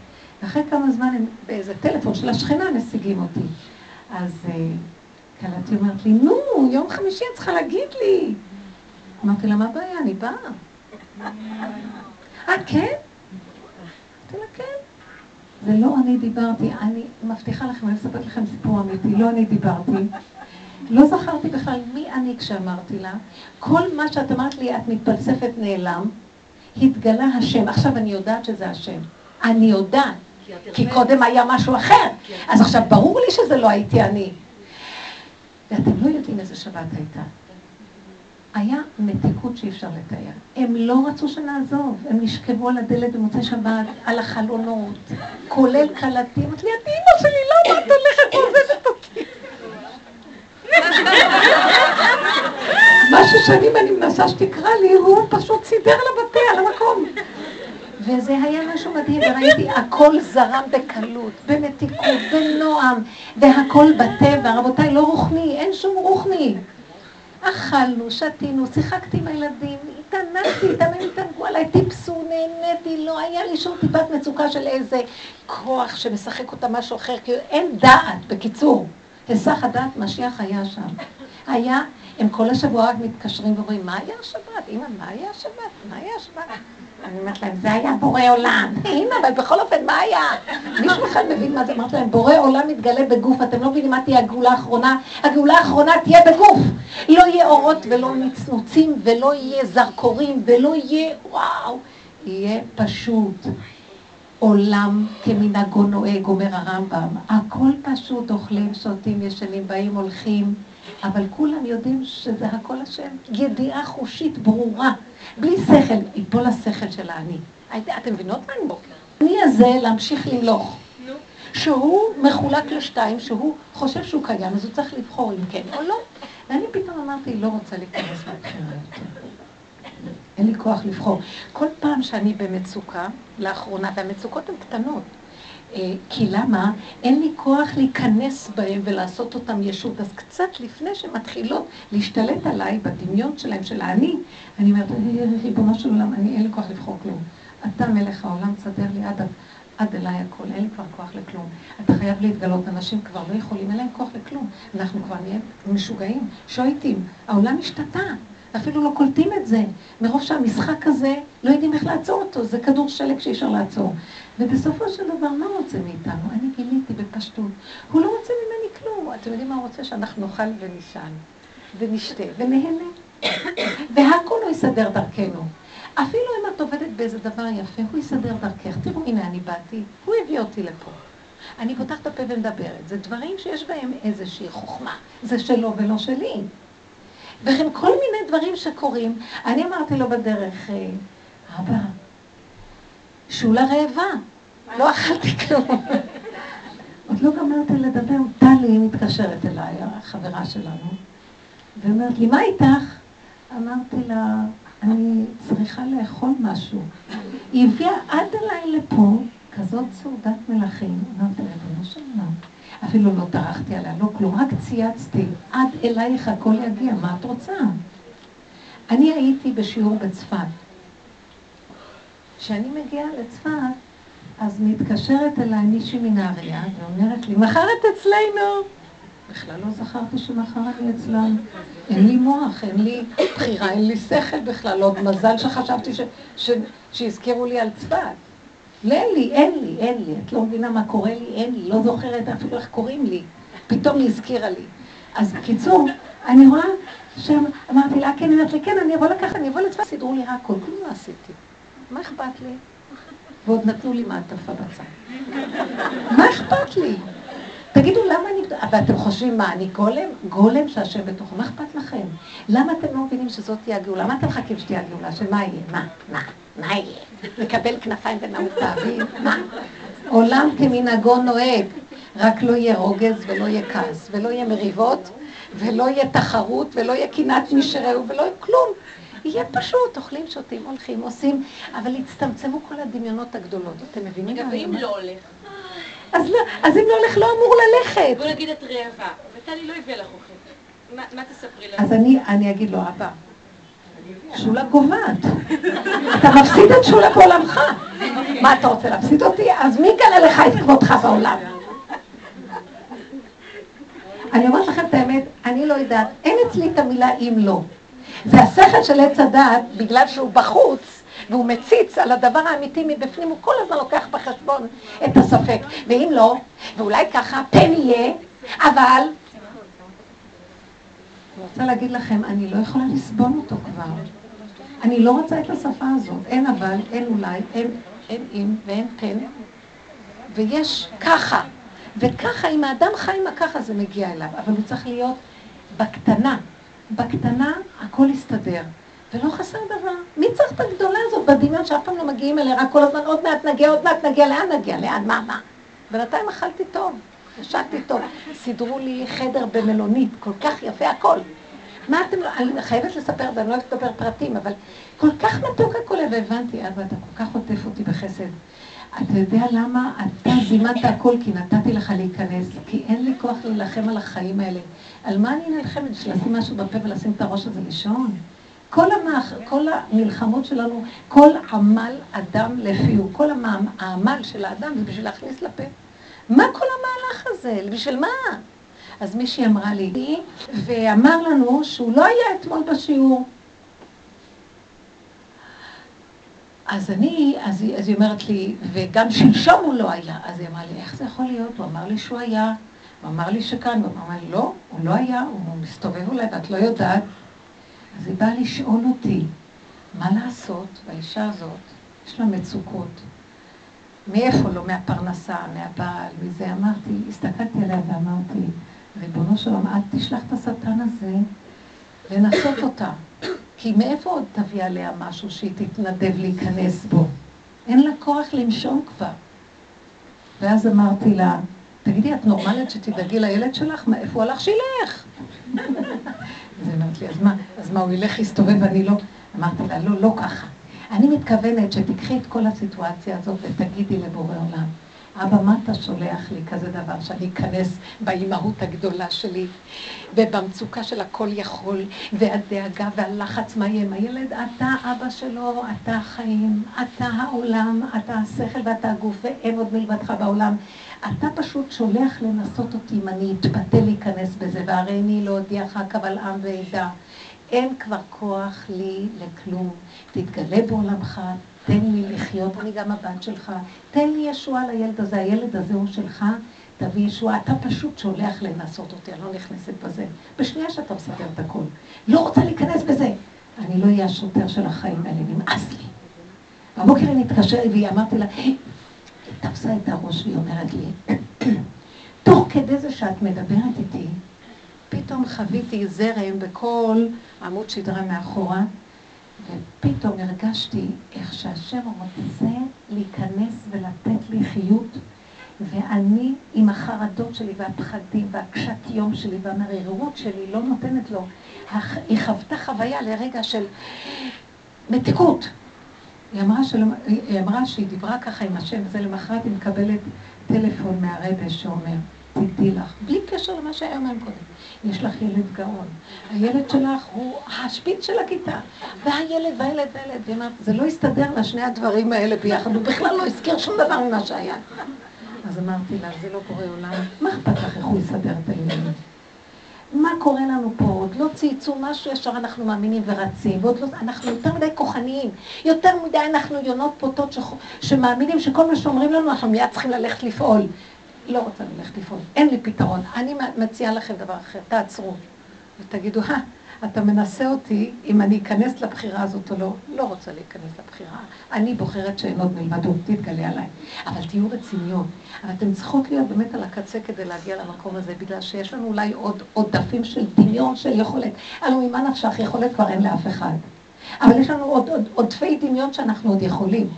Speaker 1: ואחרי כמה זמן הם באיזה טלפון של השכנה משיגים אותי. אז uh, קלטי אומרת לי, נו, יום חמישי את צריכה להגיד לי. אמרתי לה, מה הבעיה? אני באה. אה, כן? אמרתי לה, כן. זה לא אני דיברתי, אני מבטיחה לכם, אני אספר לכם סיפור אמיתי, לא אני דיברתי. לא זכרתי בכלל מי אני כשאמרתי לה. כל מה שאת אמרת לי, את מתפלספת נעלם, התגלה השם. עכשיו אני יודעת שזה השם. אני יודעת. כי קודם היה משהו אחר. אז עכשיו ברור לי שזה לא הייתי אני. ואתם לא יודעים איזה שבת הייתה. היה מתיקות שאי אפשר לתאר. הם לא רצו שנעזוב, הם נשכבו על הדלת במוצאי שבת, על החלונות, כולל קלטים. אמרתי לי, את אימא שלי, למה את הולכת ועוזבת אותי? משהו שנים אני מנסה שתקרא לי, הוא פשוט סידר לה בתה על המקום. וזה היה משהו מדהים, וראיתי, הכל זרם בקלות, במתיקות, בנועם, והכל בטבע. רבותיי, לא רוחני, אין שום רוחני. אכלנו, שתינו, שיחקתי עם הילדים, התענגתי איתם, הם התענגו עליי, טיפסו, נהניתי, לא היה לי שום טיפת מצוקה של איזה כוח שמשחק אותה משהו אחר, כי אין דעת, בקיצור. היסח הדעת משיח היה שם. היה, הם כל השבוע רק מתקשרים ואומרים, מה היה השבת? אמא, מה היה השבת? מה היה השבת? אני אומרת להם, זה היה בורא עולם. הנה, אבל בכל אופן, מה היה? מישהו בכלל מבין מה זה? אמרתי להם, בורא עולם מתגלה בגוף, אתם לא מבינים מה תהיה הגאולה האחרונה? הגאולה האחרונה תהיה בגוף. לא יהיה אורות ולא נצנוצים ולא יהיה זרקורים ולא יהיה, וואו, יהיה פשוט. עולם כמנהגו נוהג, אומר הרמב"ם. הכל פשוט, אוכלים, שותים, ישנים, באים, הולכים, אבל כולם יודעים שזה הכל השם. ידיעה חושית ברורה, בלי שכל, יפול השכל של האני. אתם מבינות מה אני בוקר? אני הזה להמשיך למלוך. שהוא מחולק לשתיים, שהוא חושב שהוא קיים, אז הוא צריך לבחור אם כן או לא. ואני פתאום אמרתי, לא רוצה להיכנס יותר. אין לי כוח לבחור. כל פעם שאני במצוקה, לאחרונה, והמצוקות הן קטנות, כי למה? אין לי כוח להיכנס בהם ולעשות אותם ישות. אז קצת לפני שמתחילות להשתלט עליי בדמיון שלהם, של האני, אני אומרת, ריבונו של עולם, אני אין לי כוח לבחור כלום. אתה מלך העולם, תסדר לי עד, עד אליי הכל, אין לי כבר כוח לכלום. אתה חייב להתגלות, אנשים כבר לא יכולים, אין להם כוח לכלום. אנחנו כבר נהיה משוגעים, שויטים, העולם השתתה. אפילו לא קולטים את זה, מרוב שהמשחק הזה, לא יודעים איך לעצור אותו, זה כדור שלג שאי אפשר לעצור. ובסופו של דבר, מה הוא רוצה מאיתנו? אני גיליתי בפשטות. הוא לא רוצה ממני כלום. אתם יודעים מה הוא רוצה? שאנחנו נאכל ונישן, ונשתה, ונהנה. והכל הוא יסדר דרכנו. אפילו אם את עובדת באיזה דבר יפה, הוא יסדר דרכך. תראו, הנה אני באתי, הוא הביא אותי לפה. אני פותחת את הפה ומדברת. זה דברים שיש בהם איזושהי חוכמה. זה שלו ולא שלי. וכן כל מיני דברים שקורים. אני אמרתי לו בדרך, אה, אבא, שולה רעבה, לא אכלתי כלום. עוד לא גמרתי לדבר, טלי מתקשרת אליי, החברה שלנו, ואומרת לי, מה איתך? אמרתי לה, אני צריכה לאכול משהו. היא הביאה עד אליי לפה כזאת סעודת מלכים. אמרתי, ריבונו של עולם. אפילו לא טרחתי עליה, לא כלום, רק צייצתי, עד אלייך הכל יגיע, מה את רוצה? אני הייתי בשיעור בצפת. כשאני מגיעה לצפת, אז מתקשרת אליי מישהי מנהריה ואומרת לי, מחר את אצלנו. בכלל לא זכרתי שמחר אני אצלם. אין לי מוח, אין לי בחירה, אין לי שכל בכלל. עוד מזל שחשבתי ש... ש... שהזכירו לי על צפת. אין לי, אין לי, אין לי. את לא מבינה מה קורה לי? אין לי. לא זוכרת אפילו איך קוראים לי. פתאום היא הזכירה לי. אז בקיצור, אני רואה שם, אמרתי לה, כן, היא אומרת לי, כן, אני אבוא לקחת, אני אבוא לצבא, סידרו לי הכל, כלום לא עשיתי. מה אכפת לי? ועוד נתנו לי מעטפה בצד. מה אכפת לי? תגידו, למה אני... ואתם חושבים, מה, אני גולם? גולם שהשם בתוכו, מה אכפת לכם? למה אתם לא מבינים שזאת תהיה הגאולה? מה אתם מחכים שתהיה הגאולה? שמה יהיה? מה? מה? מה יהיה? לקבל כנפיים ונעוץ באוויר? מה? עולם כמנהגו נוהג, רק לא יהיה רוגז ולא יהיה כעס, ולא יהיה מריבות, ולא יהיה תחרות, ולא יהיה קנאת מי שרעהו, ולא יהיה כלום. יהיה פשוט, אוכלים, שותים, הולכים, עושים, אבל יצטמצמו כל הדמיונות הגדולות. אתם מבינים
Speaker 9: מה אומרת? ואם לא הולך?
Speaker 1: אז, לא, אז אם לא הולך, לא אמור ללכת.
Speaker 9: בוא נגיד את רעבה, וטלי לא הביאה לך אוכל. מה תספרי לנו?
Speaker 1: אז אני, אני אגיד לו, אבא, שולה גוועת. אתה מפסיד את שולה בעולמך. מה אתה רוצה להפסיד אותי? אז מי יגלה לך את כבודך בעולם? אני אומרת לכם את האמת, אני לא יודעת, אין אצלי את המילה אם לא. זה השכל של עץ הדעת, בגלל שהוא בחוץ, והוא מציץ על הדבר האמיתי מבפנים, הוא כל הזמן לוקח בחשבון את הספק. ואם לא, ואולי ככה, פן יהיה, אבל... אני רוצה להגיד לכם, אני לא יכולה לסבול אותו כבר. אני לא רוצה את השפה הזאת. אין אבל, אין אולי, אין, אין אם ואין פן. ויש ככה. וככה, אם האדם חי עם הככה זה מגיע אליו. אבל הוא צריך להיות בקטנה. בקטנה הכל יסתדר. ולא חסר דבר. מי צריך את הגדולה הזאת בדמיון שאף פעם לא מגיעים אליה, רק כל הזמן עוד מעט נגיע, עוד מעט נגיע, לאן נגיע, לאן, מה, מה? בינתיים אכלתי טוב, ישנתי טוב. סידרו לי חדר במלונית, כל כך יפה הכל. מה אתם לא, אני חייבת לספר, ואני לא אוהבת לדבר פרטים, אבל כל כך מתוק הכל, והבנתי, אבא, אתה כל כך עוטף אותי בחסד. אתה יודע למה אתה זימנת הכל? כי נתתי לך להיכנס, כי אין לי כוח להילחם על החיים האלה. על מה אני נלחמת? בשביל לשים משהו בפה ולשים את הראש הזה לישון? כל, המח... כל המלחמות שלנו, כל עמל אדם לפיהו, כל. העמל של האדם זה בשביל להכניס לפה. מה כל המהלך הזה? בשביל מה? אז מישהי אמרה לי, ואמר לנו שהוא לא היה אתמול בשיעור. אז אני, אז, אז היא אומרת לי, וגם שלשום הוא לא היה. אז היא אמרה לי, איך זה יכול להיות? הוא אמר לי שהוא היה. הוא אמר לי שכאן, הוא אמר לי, לא, הוא לא היה, הוא מסתובב אולי ואת לא יודעת. אז היא באה לשאול אותי, מה לעשות? והאישה הזאת, יש לה מצוקות. מאיפה לא? מהפרנסה, מהבעל, מזה. אמרתי, הסתכלתי עליה ואמרתי, ריבונו של עולם, את תשלח את השטן הזה לנסות אותה. כי מאיפה עוד תביא עליה משהו שהיא תתנדב להיכנס בו? אין לה כוח לנשום כבר. ואז אמרתי לה, תגידי, את נורמלית שתדאגי לילד שלך? איפה הוא הלך? שילך. אז היא אמרת לי, אז מה, אז מה, הוא ילך, יסתובב ואני לא... אמרתי לה, לא, לא ככה. אני מתכוונת שתיקחי את כל הסיטואציה הזאת ותגידי לבורא עולם, אבא, מה אתה שולח לי כזה דבר, שאני אכנס באימהות הגדולה שלי, ובמצוקה של הכל יכול, והדאגה והלחץ, מה יהיה עם הילד? אתה אבא שלו, אתה החיים, אתה העולם, אתה השכל ואתה הגוף, ואין עוד מלבדך בעולם. אתה פשוט שולח לנסות אותי אם אני אתפתה להיכנס בזה, והרי אני לא אודיעך קבל עם ועדה. אין כבר כוח לי לכלום. תתגלה בעולמך, תן לי לחיות, אני גם הבת שלך. תן לי ישועה לילד הזה, הילד הזה הוא שלך, תביא ישועה. אתה פשוט שולח לנסות אותי, אני לא נכנסת בזה. בשנייה שאתה מסדר את הכול. לא רוצה להיכנס בזה. אני לא אהיה השוטר של החיים האלה, נמאס לי. בבוקר היא מתקשרת והיא אמרתי לה, היא תפסה את הראש והיא אומרת לי, תוך כדי זה שאת מדברת איתי, פתאום חוויתי זרם בכל עמוד שדרה מאחורה, ופתאום הרגשתי איך שהשם רוצה להיכנס ולתת לי חיות, ואני עם החרדות שלי והפחדים והקשת יום שלי והמרירות שלי לא נותנת לו. היא חוותה חוויה לרגע של מתיקות. היא אמרה, של... היא אמרה שהיא דיברה ככה עם השם, וזה למחרת היא מקבלת טלפון מהרבה שאומר, תדעי לך, בלי קשר למה שהיה מהם קודם. יש לך ילד גאון. הילד שלך הוא השפיץ של הכיתה. והילד והילד והילד. והיא אמרת, זה לא הסתדר לשני הדברים האלה ביחד, הוא בכלל לא הזכיר שום דבר ממה שהיה. אז אמרתי לה, זה לא קורה עולם, מה אכפת לך איך הוא יסדר את העניינים? מה קורה לנו פה? עוד לא צייצו משהו, ישר אנחנו מאמינים ורצים, ועוד לא, אנחנו יותר מדי כוחניים, יותר מדי אנחנו יונות פוטות ש... שמאמינים שכל מה שאומרים לנו, אנחנו מיד צריכים ללכת לפעול. לא רוצה ללכת לפעול, אין לי פתרון. אני מציעה לכם דבר אחר, תעצרו ותגידו, אה, אתה מנסה אותי אם אני אכנס לבחירה הזאת או לא. לא רוצה להיכנס לבחירה. אני בוחרת שאין עוד מלבדו, תתגלה עליי. אבל תהיו רציניות. אבל אתן צריכות להיות באמת על הקצה כדי להגיע למקום הזה, בגלל שיש לנו אולי עוד עודפים של דמיון של יכולת. הלוא ממה נפשך יכולת כבר אין לאף אחד. אבל יש לנו עוד, עוד עודפי דמיון שאנחנו עוד יכולים.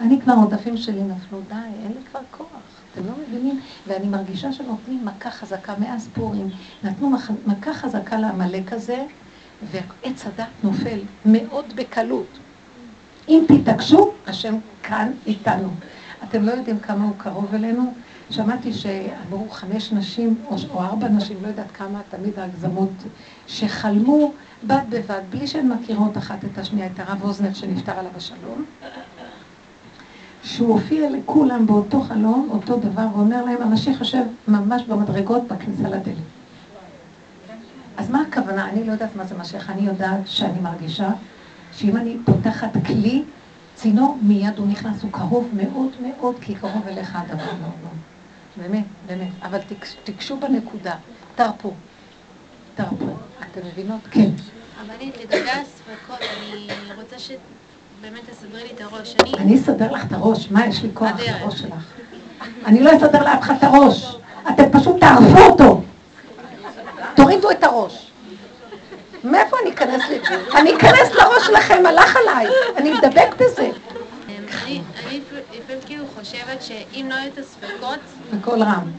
Speaker 1: אני כבר, עודפים שלי נפלו, די, אין לי כבר כוח. אתם לא מבינים? ואני מרגישה שנותנים מכה חזקה מאז פורים. נתנו מכה חזקה לעמלק הזה, ועץ הדת נופל מאוד בקלות. אם תתעקשו, השם כאן איתנו. אתם לא יודעים כמה הוא קרוב אלינו. שמעתי שאמרו חמש נשים, או, או ארבע נשים, לא יודעת כמה, תמיד ההגזמות, שחלמו בד בבד, בלי שהן מכירות אחת את השנייה, את הרב אוזנר שנפטר עליו השלום, שהוא הופיע לכולם באותו חלום, אותו דבר, ואומר להם, המשיח יושב ממש במדרגות בכניסה לדלת. אז מה הכוונה? אני לא יודעת מה זה משיח, אני יודעת שאני מרגישה שאם אני פותחת כלי, צינור, מיד הוא נכנס, הוא קרוב מאוד מאוד, כי קרוב אליך הדבר מאוד מאוד. באמת, באמת. אבל תיגשו בנקודה, תרפו, תרפו. אתם מבינות? כן.
Speaker 10: אבל לגבי הספקות, אני רוצה ש... באמת תסדרי לי את הראש.
Speaker 1: אני אסדר לך את הראש, מה יש לי כוח לראש שלך? אני לא אסדר לאף אחד את הראש. אתם פשוט תערפו אותו. תורידו את הראש. מאיפה אני אכנס ל... אני אכנס לראש שלכם, הלך עליי. אני מדבק בזה.
Speaker 10: אני לפעמים כאילו חושבת שאם לא היו את הספקות...
Speaker 1: בקול רם.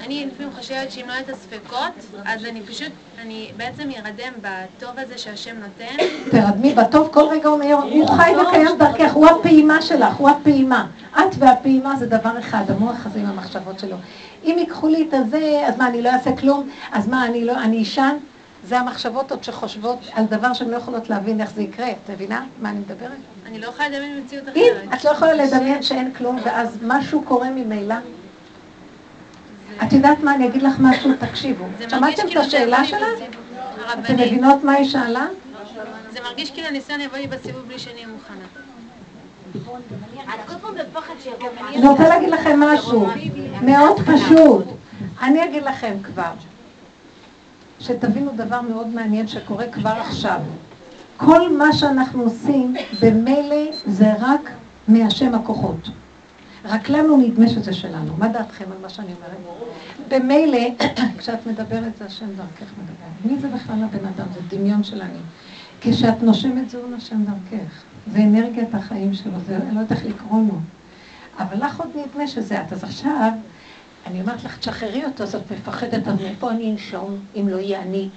Speaker 10: אני לפעמים חושבת שאם לא היו את הספקות, אז אני פשוט, אני בעצם ארדם בטוב הזה שהשם נותן.
Speaker 1: תרדמי בטוב, כל רגע הוא אומר, הוא חי וקיים דרכך, הוא הפעימה שלך, הוא הפעימה. את והפעימה זה דבר אחד, המוח הזה עם המחשבות שלו. אם ייקחו לי את הזה, אז מה, אני לא אעשה כלום? אז מה, אני לא, אני אשן? זה המחשבות עוד שחושבות על דבר שהן לא יכולות להבין איך זה יקרה. את מבינה מה אני מדברת?
Speaker 10: אני לא יכולה לדמיין מציאות אחרת.
Speaker 1: אם את לא יכולה לדמיין שאין כלום, ואז משהו קורה ממילא. את יודעת מה, אני אגיד לך משהו, תקשיבו. שמעתם את
Speaker 10: כאילו
Speaker 1: השאלה שלה? אתם מבינות מה היא שאלה?
Speaker 10: זה מרגיש כאילו הניסיון יבוא לי בסיבוב בלי שאני אהיה מוכנה.
Speaker 1: אני רוצה להגיד לכם משהו, מאוד פשוט. אני אגיד לכם כבר, שתבינו דבר מאוד מעניין שקורה כבר עכשיו. כל מה שאנחנו עושים, במילא זה רק מהשם הכוחות. רק לנו נדמה שזה שלנו. מה דעתכם על מה שאני אומרת? במילא, כשאת מדברת זה השם דרכך מדבר. מי זה בכלל הבן אדם? זה דמיון של אני. כשאת נושמת זה הוא נושם דרכך. זה אנרגיית החיים שלו, זה, לא יודעת איך לקרוא לו. אבל לך עוד נדמה שזה את. אז עכשיו, אני אומרת לך, תשחררי אותו, אז את מפחדת, אז מאיפה אני אנשום, אם לא יהיה אני?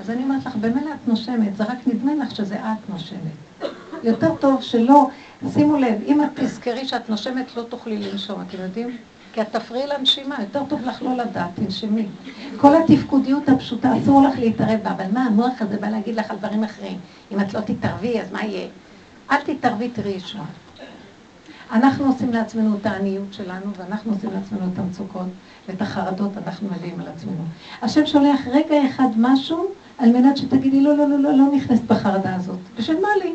Speaker 1: אז אני אומרת לך, במילא את נושמת, זה רק נדמה לך שזה את נושמת. יותר טוב שלא, שימו לב, אם את תזכרי שאת נושמת, לא תוכלי לנשום, אתם יודעים? כי את תפריעי לנשימה, יותר טוב לך לא לדעת, תנשמי. כל התפקודיות הפשוטה, אסור לך להתערב בה, אבל מה המוח הזה בא להגיד לך על דברים אחרים? אם את לא תתערבי, אז מה יהיה? אל תתערבי, תראי ישועה. אנחנו עושים לעצמנו את העניות שלנו, ואנחנו עושים לעצמנו את המצוקות ואת החרדות אנחנו מביאים על עצמנו. השם שולח רגע אחד משהו על מנת שתגידי, לא, לא, לא, לא, לא נכנסת בחרדה הזאת. בשביל מה לי?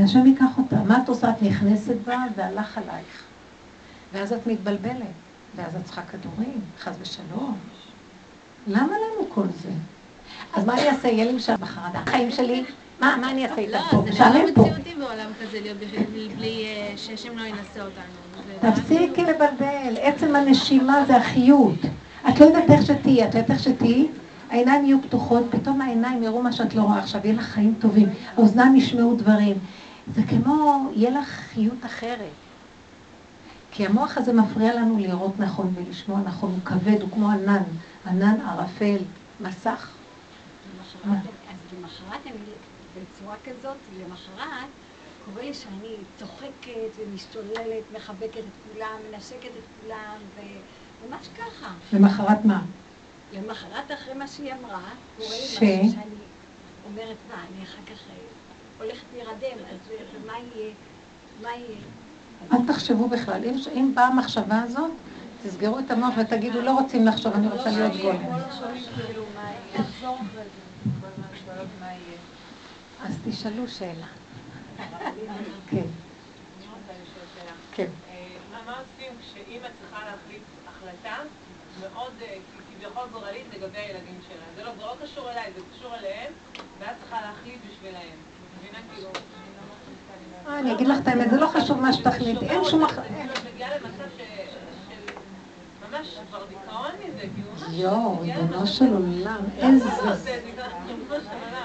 Speaker 1: והשם ייקח אותה. מה את עושה? את נכנסת בה והלך עלייך. ואז את מתבלבלת, ואז את צריכה כדורים, חס ושלום. למה לנו כל זה? אז מה אני אעשה? יהיה לי משל בחרדה. החיים שלי, מה, מה אני אעשה איתם פה?
Speaker 10: לא, זה לא מציאותי בעולם כזה להיות בלי אה, שהשם לא ינסה אותנו.
Speaker 1: תפסיקי לבלבל, עצם הנשימה זה החיות. את לא יודעת איך שתהיי, את לא יודעת איך שתהיי? העיניים יהיו פתוחות, פתאום העיניים יראו מה שאת לא רואה עכשיו, יהיה לך חיים טובים, האוזניים ישמעו דברים. זה כמו, יהיה לך חיות אחרת. כי המוח הזה מפריע לנו לראות נכון ולשמוע נכון, הוא כבד, הוא כמו ענן, ענן ערפל, מסך.
Speaker 7: אז למחרת, בצורה כזאת, למחרת, קורה לי שאני צוחקת ומשתוללת, מחבקת את כולם, מנשקת את כולם, וממש ככה.
Speaker 1: למחרת מה?
Speaker 7: למחרת אחרי מה שהיא אמרה, קורה לי משהו שאני אומרת, מה, אני אחר כך אה, הולכת להירדם, אז מה יהיה? מה יהיה?
Speaker 1: אל תחשבו בכלל. אם, אם באה המחשבה הזאת, תסגרו את המוח ותגידו, לא רוצים לחשוב, אני רוצה להיות גולם. אז תשאלו שאלה. כן. כן.
Speaker 11: מה עושים כשאימא צריכה להחליט החלטה מאוד כביכול גורלית לגבי הילדים שלה? זה לא קשור אליי, זה קשור אליהם, ואת צריכה להחליט בשבילהם. כאילו...
Speaker 1: אה, אני אגיד לך את האמת, זה לא חשוב מה שתחליט, אין שום... אחר... יואו, ריבונו של עולם, איזה...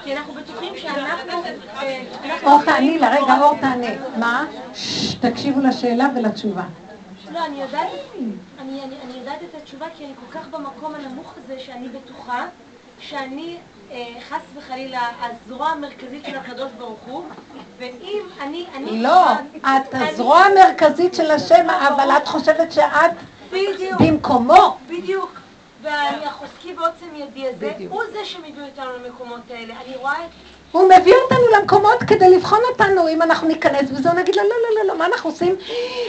Speaker 7: כי אנחנו בטוחים שאנחנו... אה,
Speaker 1: אור תעני לה, רגע, אור תענה. מה? תקשיבו לשאלה ולתשובה.
Speaker 7: לא, אני יודעת את התשובה כי אני כל כך במקום הנמוך הזה שאני בטוחה שאני חס וחלילה הזרוע המרכזית של הקדוש ברוך הוא, ואם אני... אני
Speaker 1: לא, את הזרוע המרכזית של השם, אבל את חושבת שאת במקומו.
Speaker 7: בדיוק. והחוזקי בעוצם ידי הזה, הוא זה שמביא אותנו למקומות האלה. אני רואה את...
Speaker 1: הוא מביא אותנו למקומות כדי לבחון אותנו, אם אנחנו ניכנס בזה, נגיד לו, לא, לא, לא, לא, מה אנחנו עושים?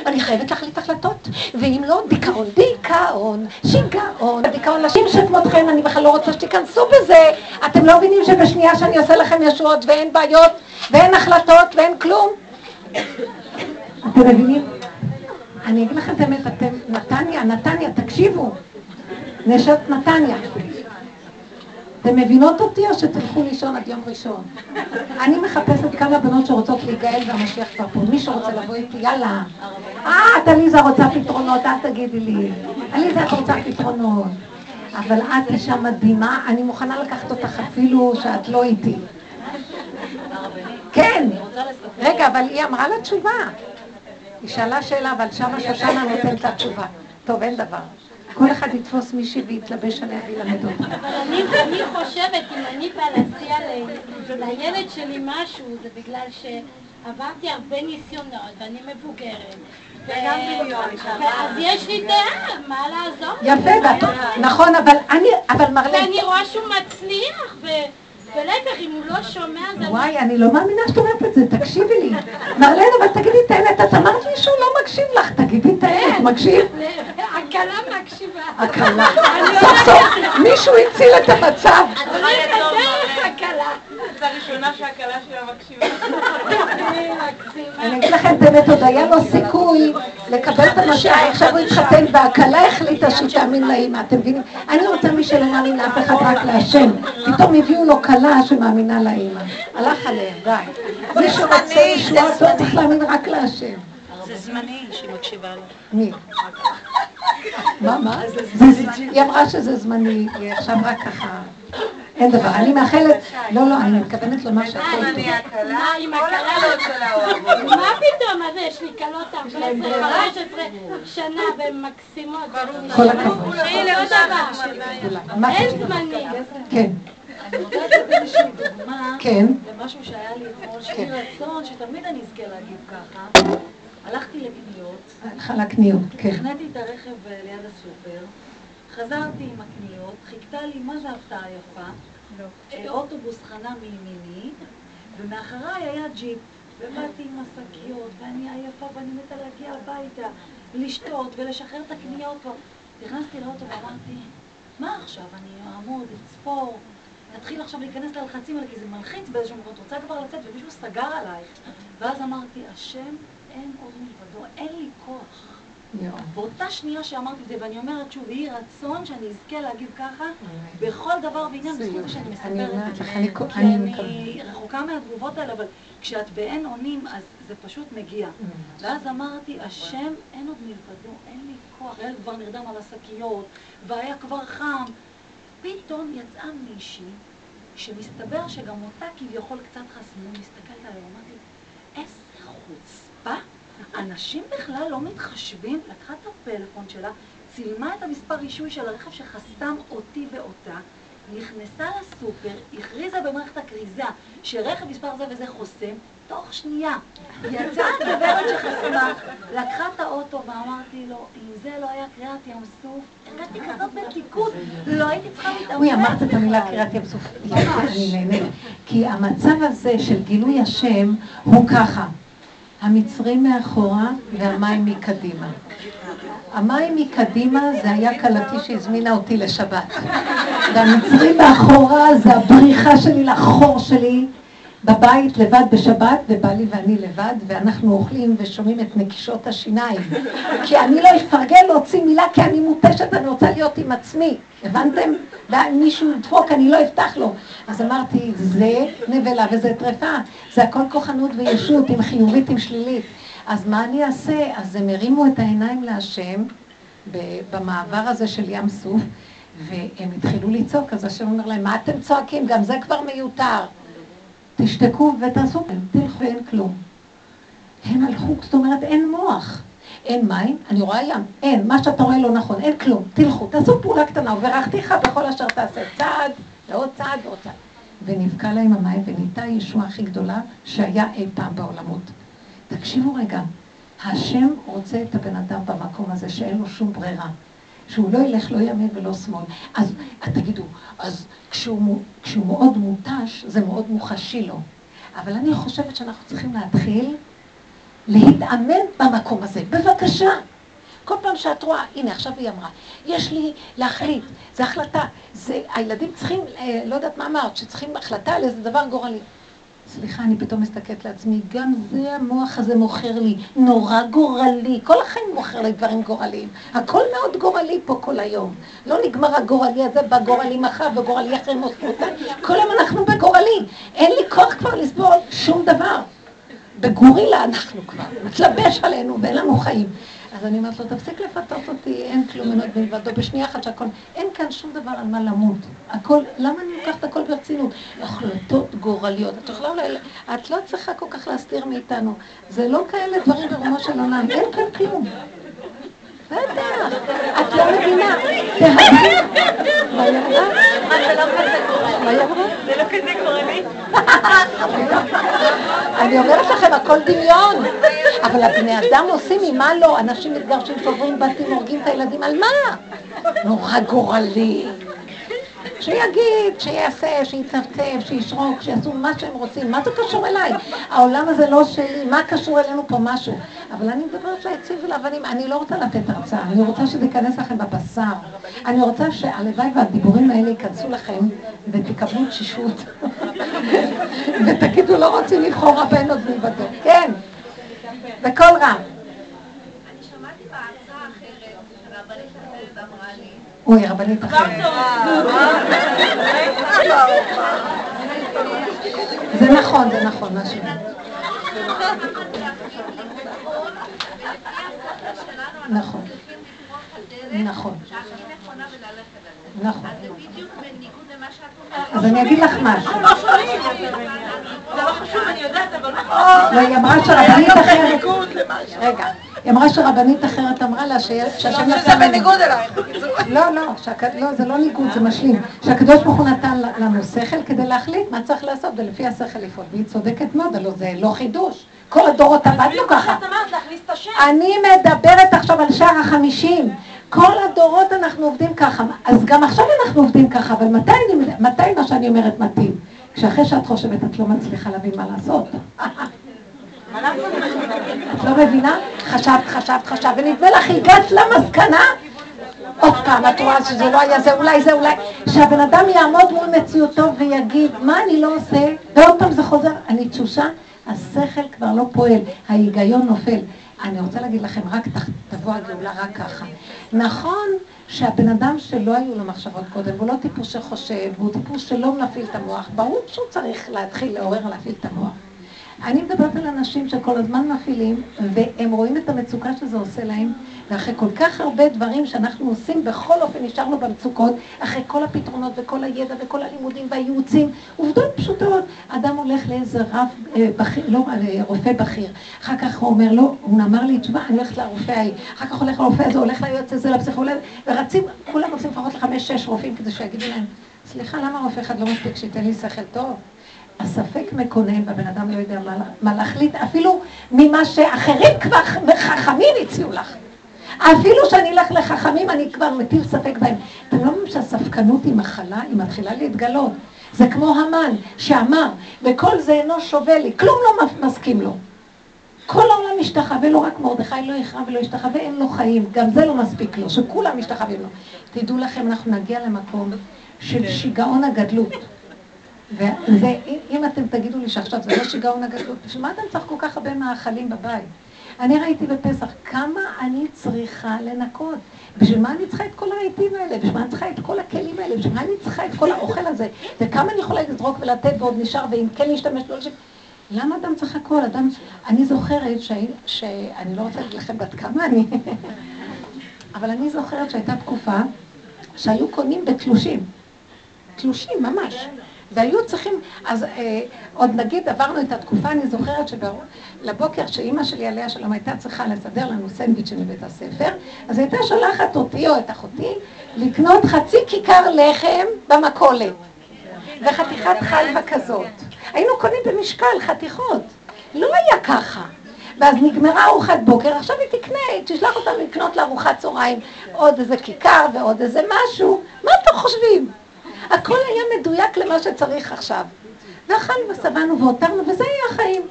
Speaker 1: אני חייבת להחליט החלטות, ואם לא, דיכאון, דיכאון, שיגעון, דיכאון, נשים שכמותכם, אני בכלל לא רוצה שתיכנסו בזה. אתם לא מבינים שבשנייה שאני עושה לכם ישועות ואין בעיות, ואין החלטות, ואין כלום? אתם מבינים? אני אגיד לכם את האמת, אתם, נתניה, נתניה, תקשיבו, נשות נתניה. אתם מבינות אותי או שתלכו לישון עד יום ראשון? אני מחפשת כמה בנות שרוצות להיגאל והמשיח כבר פה. מי שרוצה לבוא איתי, יאללה. אה, את עליזה רוצה פתרונות, אל תגידי לי. עליזה, את רוצה פתרונות. אבל את אישה מדהימה, אני מוכנה לקחת אותך אפילו שאת לא איתי. כן. רגע, אבל היא אמרה לה תשובה. היא שאלה שאלה, אבל שמה שושנה נותנת לה תשובה. טוב, אין דבר. כל אחד יתפוס מישהי ויתלבש עליה וילמד אותה.
Speaker 7: אבל אני חושבת, אם אני באה להציע לילד שלי משהו, זה בגלל שעברתי הרבה ניסיונות, ואני מבוגרת. ואז יש לי דעה, מה לעזור?
Speaker 1: יפה, נכון, אבל אני, אבל מרלן...
Speaker 7: ואני רואה שהוא מצליח, ולהפך, אם הוא לא שומע, זה...
Speaker 1: וואי, אני לא מאמינה שאת אומרת את זה, תקשיבי לי. מרלן, אבל תגידי את האמת, את אמרת לי שהוא לא מקשיב לך, תגידי את האמת,
Speaker 7: כן.
Speaker 1: מקשיב?
Speaker 7: הכלה מקשיבה.
Speaker 1: הכלה. סוף סוף מישהו הציל את המצב.
Speaker 7: אני בדרך הכלה.
Speaker 11: זו הראשונה שהכלה שלה מקשיבה.
Speaker 1: אני אגיד לכם את האמת, עוד היה לו סיכוי לקבל את המשיח, עכשיו הוא התחתן והכלה החליטה שהיא תאמין לאמא, אתם מבינים? אני רוצה מי שלא מאמין לאף אחד, רק להשם. פתאום הביאו לו כלה שמאמינה לאמא. הלך עליהם, די. מי שרוצה ישועה, לא צריך להאמין רק להשם.
Speaker 9: זה
Speaker 8: זמני שהיא מקשיבה לך.
Speaker 1: מי? מה, מה? היא אמרה שזה זמני, היא עכשיו רק ככה. אין דבר, אני מאחלת, לא, לא, אני מתכוונת לומר שהכל טוב.
Speaker 8: אני הקלה,
Speaker 7: מה, עם
Speaker 8: כל
Speaker 7: הקלה?
Speaker 8: הקלות שלה אוהבות.
Speaker 7: מה פתאום, מה זה, יש לי כלות 14, 15 שנה והן מקסימות.
Speaker 1: כל הכבוד.
Speaker 7: לא דבר. אין זמנים.
Speaker 1: כן,
Speaker 12: אני רוצה לתת איזושהי דוגמה
Speaker 1: כן.
Speaker 12: למשהו שהיה לי אתמול, שיש לי רצון שתמיד אני אזכה להגיב ככה. הלכתי לקניות,
Speaker 1: הלכה לקניות, כן.
Speaker 12: החניתי את הרכב אה, ליד הסופר, חזרתי עם הקניות, חיכתה לי, מה זה הפתעה יפה? אה, אוטובוס חנה מימיני, ומאחריי היה ג'יפ, ובאתי עם השקיות, ואני עייפה ואני מתה להגיע הביתה, לשתות ולשחרר את הקניות. נכנסתי לאוטו ואמרתי, מה עכשיו, אני אעמוד, אצפור, נתחיל עכשיו להיכנס ללחצים האלה, כי זה מלחיץ באיזשהו מקום, את רוצה כבר לצאת, ומישהו סגר עלייך. ואז אמרתי, השם, אין עוד מלבדו, אין לי כוח. באותה שנייה שאמרתי את זה, ואני אומרת שוב, יהי רצון שאני אזכה להגיב ככה בכל דבר ועניין, בזכות זה שאני
Speaker 1: אני
Speaker 12: מספרת את זה. כי
Speaker 1: אני.
Speaker 12: רחוקה מהתגובות האלה, אבל כשאת באין אונים, אז זה פשוט מגיע. ואז אמרתי, השם, אין עוד מלבדו, אין לי כוח. הילד כבר נרדם על השקיות, והיה כבר חם. פתאום יצאה מישהי, שמסתבר שגם אותה כביכול קצת חסמו, מסתכלת עליה, אמרתי, איזה חוצפה. אנשים בכלל לא מתחשבים, לקחה את הפלאפון שלה, צילמה את המספר רישוי של הרכב שחסם אותי ואותה, נכנסה לסופר, הכריזה במערכת הכריזה שרכב מספר זה וזה חוסם, תוך שנייה יצאה גברת שחסמה, לקחה את האוטו ואמרתי לו, אם זה לא היה קריאת ים סוף, הרגשתי כזאת מתיקות, לא הייתי צריכה להתאמץ
Speaker 1: אוי, אמרת את המילה
Speaker 12: בכלל.
Speaker 1: קריאת ים סוף. אני נהנית. כי המצב הזה של גילוי השם הוא ככה. המצרים מאחורה והמים מקדימה. המים מקדימה זה היה כלתי שהזמינה אותי לשבת. והמצרים מאחורה זה הבריחה שלי לחור שלי בבית לבד בשבת, ובעלי ואני לבד, ואנחנו אוכלים ושומעים את נקישות השיניים. כי אני לא אפרגן להוציא מילה, כי אני מותשת, אני רוצה להיות עם עצמי. הבנתם? מישהו ידפוק, אני לא אפתח לו. אז אמרתי, זה נבלה וזה טרפה. זה הכל כוחנות וישות, עם חיובית, עם שלילית. אז מה אני אעשה? אז הם הרימו את העיניים להשם במעבר הזה של ים סוף, והם התחילו לצעוק, אז השם אומר להם, מה אתם צועקים? גם זה כבר מיותר. תשתקו ותעשו, תלכו, אין כלום. הם הלכו, זאת אומרת, אין מוח. אין מים, אני רואה ים, אין, מה שאתה רואה לא נכון, אין כלום, תלכו, תעשו פעולה קטנה, וברכתיך בכל אשר תעשה, צעד, ועוד צעד, ועוד צעד. ונבקע להם המים, ונהייתה הישועה הכי גדולה שהיה אי פעם בעולמות. תקשיבו רגע, השם רוצה את הבן אדם במקום הזה שאין לו שום ברירה. שהוא לא ילך לא ימין ולא שמאל. אז תגידו, אז כשהוא, כשהוא מאוד מותש, זה מאוד מוחשי לו. אבל אני חושבת שאנחנו צריכים להתחיל להתאמן במקום הזה. בבקשה. כל פעם שאת רואה, הנה עכשיו היא אמרה, יש לי להחליט, זו החלטה, זה, הילדים צריכים, אה, לא יודעת מה אמרת, שצריכים החלטה על איזה דבר גורלי. סליחה, אני פתאום מסתכלת לעצמי, גם זה המוח הזה מוכר לי, נורא גורלי, כל החיים מוכר לי דברים גורליים. הכל מאוד גורלי פה כל היום. לא נגמר הגורלי הזה, בא גורלי מחר וגורלי אחרי מותנותיי. כל היום אנחנו בגורלי. אין לי כוח כבר לסבול שום דבר. בגורילה אנחנו כבר, מתלבש עלינו ואין לנו חיים. אז אני אומרת לו, תפסיק לפתות אותי, אין כלום עוד מלבדו, בשנייה אחת שהכל, אין כאן שום דבר על מה למות. הכל, למה אני לוקחת הכל ברצינות? החלטות גורליות. את יכולה אולי, את לא צריכה כל כך להסתיר מאיתנו. זה לא כאלה דברים ברומו של עולם, אין כאן כלום. בטח, את לא מבינה. תהדרי. מה היא אמרה? מה היא אמרה?
Speaker 8: זה לא כזה גורלי.
Speaker 1: אני אומרת לכם, הכל דמיון. אבל הבני אדם עושים ממה לא, אנשים מתגרשים, שוברים בתים, הורגים את הילדים, על מה? נורא גורלי. שיגיד, שיעשה, שיצפצף, שישרוק, שיעשו מה שהם רוצים. מה זה קשור אליי? העולם הזה לא שלי, מה קשור אלינו פה משהו? אבל אני מדברת לעצים ולאבנים, אני לא רוצה לתת הרצאה, אני רוצה שזה ייכנס לכם בבשר. אני רוצה שהלוואי והדיבורים האלה ייכנסו לכם ותקבלו תשישות. ותגידו, לא רוצים לבחור רבן עוד מלבדו. כן, בקול רם.
Speaker 6: אני שמעתי בהרצאה אחרת, רבנית אחרת אמרה לי,
Speaker 1: אוי, רבנית אחרת. זה נכון, זה נכון, מה אומרת. נכון. נכון. נכון. אז אני אגיד לך משהו.
Speaker 11: לא חשוב, אני יודעת, אבל...
Speaker 1: לא, היא אמרה שרבנית אחרת... רגע. היא אמרה שרבנית אחרת אמרה לה שהשם
Speaker 11: שזה
Speaker 1: נתן לנו...
Speaker 11: בניגוד אלייך.
Speaker 1: לא, לא, לא, זה לא ניגוד, זה משלים. שהקדוש ברוך הוא נתן לנו שכל כדי להחליט מה צריך לעשות ולפי השכל לפעול. והיא צודקת מאוד, הלוא זה לא חידוש. כל הדורות עבדנו ככה. אני מדברת עכשיו על שער החמישים. כל הדורות אנחנו עובדים ככה. אז גם עכשיו אנחנו עובדים ככה, אבל מתי מה שאני אומרת מתאים? כשאחרי שאת חושבת את לא מצליחה להבין מה לעשות. את לא מבינה? חשבת, חשבת, חשבת, ונדמה לך, הגעת למסקנה? עוד פעם, את רואה שזה לא היה זה, אולי זה, אולי... שהבן אדם יעמוד מול מציאותו ויגיד, מה אני לא עושה? ועוד פעם זה חוזר, אני תשושה, השכל כבר לא פועל, ההיגיון נופל. אני רוצה להגיד לכם, רק תבוא הגאולה רק ככה. נכון שהבן אדם שלא היו לו מחשבות קודם, הוא לא טיפוס שחושב, והוא טיפוס שלא מפעיל את המוח, ברור שהוא צריך להתחיל לעורר להפעיל את המוח. אני מדברת על אנשים שכל הזמן מפעילים, והם רואים את המצוקה שזה עושה להם, ואחרי כל כך הרבה דברים שאנחנו עושים, בכל אופן נשארנו במצוקות, אחרי כל הפתרונות וכל הידע וכל הלימודים והייעוצים, עובדות פשוטות. אדם הולך לאיזה רב אה, בכיר, לא, אה, רופא בכיר, אחר כך הוא אומר לו, הוא אמר לי, תשמע, אני הולכת לרופא ההיא, אחר כך הולך לרופא הזה, הולך ליועץ הזה, לפסיכולוג, ורצים, כולם עושים לפחות לחמש, שש רופאים כדי שיגידו להם, סליחה, למה רופא אחד לא מספיק שייתן לי שכל טוב? הספק מקונן והבן אדם לא יודע מה, מה להחליט, אפילו ממה שאחרים כבר חכמים הציעו לך. אפילו שאני אלך לחכמים, אני כבר מטיל ספק בהם. אתם לא מבינים שהספקנות היא מחלה, היא מתחילה להתגלות. זה כמו המן שאמר, וכל זה אינו שווה לי, כלום לא מס- מסכים לו. כל העולם משתחווה לו, רק מרדכי לא יכרע ולא ישתחווה, אין לו חיים, גם זה לא מספיק לו, שכולם משתחווים לו. תדעו לכם, אנחנו נגיע למקום של שיגעון הגדלות. וזה, אם אתם תגידו לי שעכשיו זה לא שיגעון הגדלות, בשביל מה אתם צריך כל כך הרבה מאכלים בבית? אני ראיתי בפסח כמה אני צריכה לנקות. בשביל מה אני צריכה את כל הרהיטים האלה? בשביל מה אני צריכה את כל הכלים האלה? בשביל מה אני צריכה את כל האוכל הזה? וכמה אני יכולה לזרוק ולתת ועוד נשאר, ואם כן להשתמש, לא להשתמש. למה אדם צריך הכל? אדם... אני זוכרת שהי- שאני לא רוצה להגיד לכם בת כמה אני, אבל אני זוכרת שהייתה תקופה שהיו קונים בתלושים. תלושים, ממש. והיו צריכים, אז אה, עוד נגיד עברנו את התקופה, אני זוכרת שלבוקר שאימא שלי עליה שלום הייתה צריכה לסדר לנו סנדוויצ'ים מבית הספר, אז הייתה שולחת אותי או את אחותי לקנות חצי כיכר לחם במכולת וחתיכת חלבה כזאת. היינו קונים במשקל חתיכות, לא היה ככה. ואז נגמרה ארוחת בוקר, עכשיו היא תקנה, תשלח אותנו לקנות לארוחת צהריים עוד איזה כיכר ועוד איזה משהו, מה אתם חושבים? הכל היה מדויק למה שצריך עכשיו. ואכלנו ושבענו והותרנו, וזה היה החיים.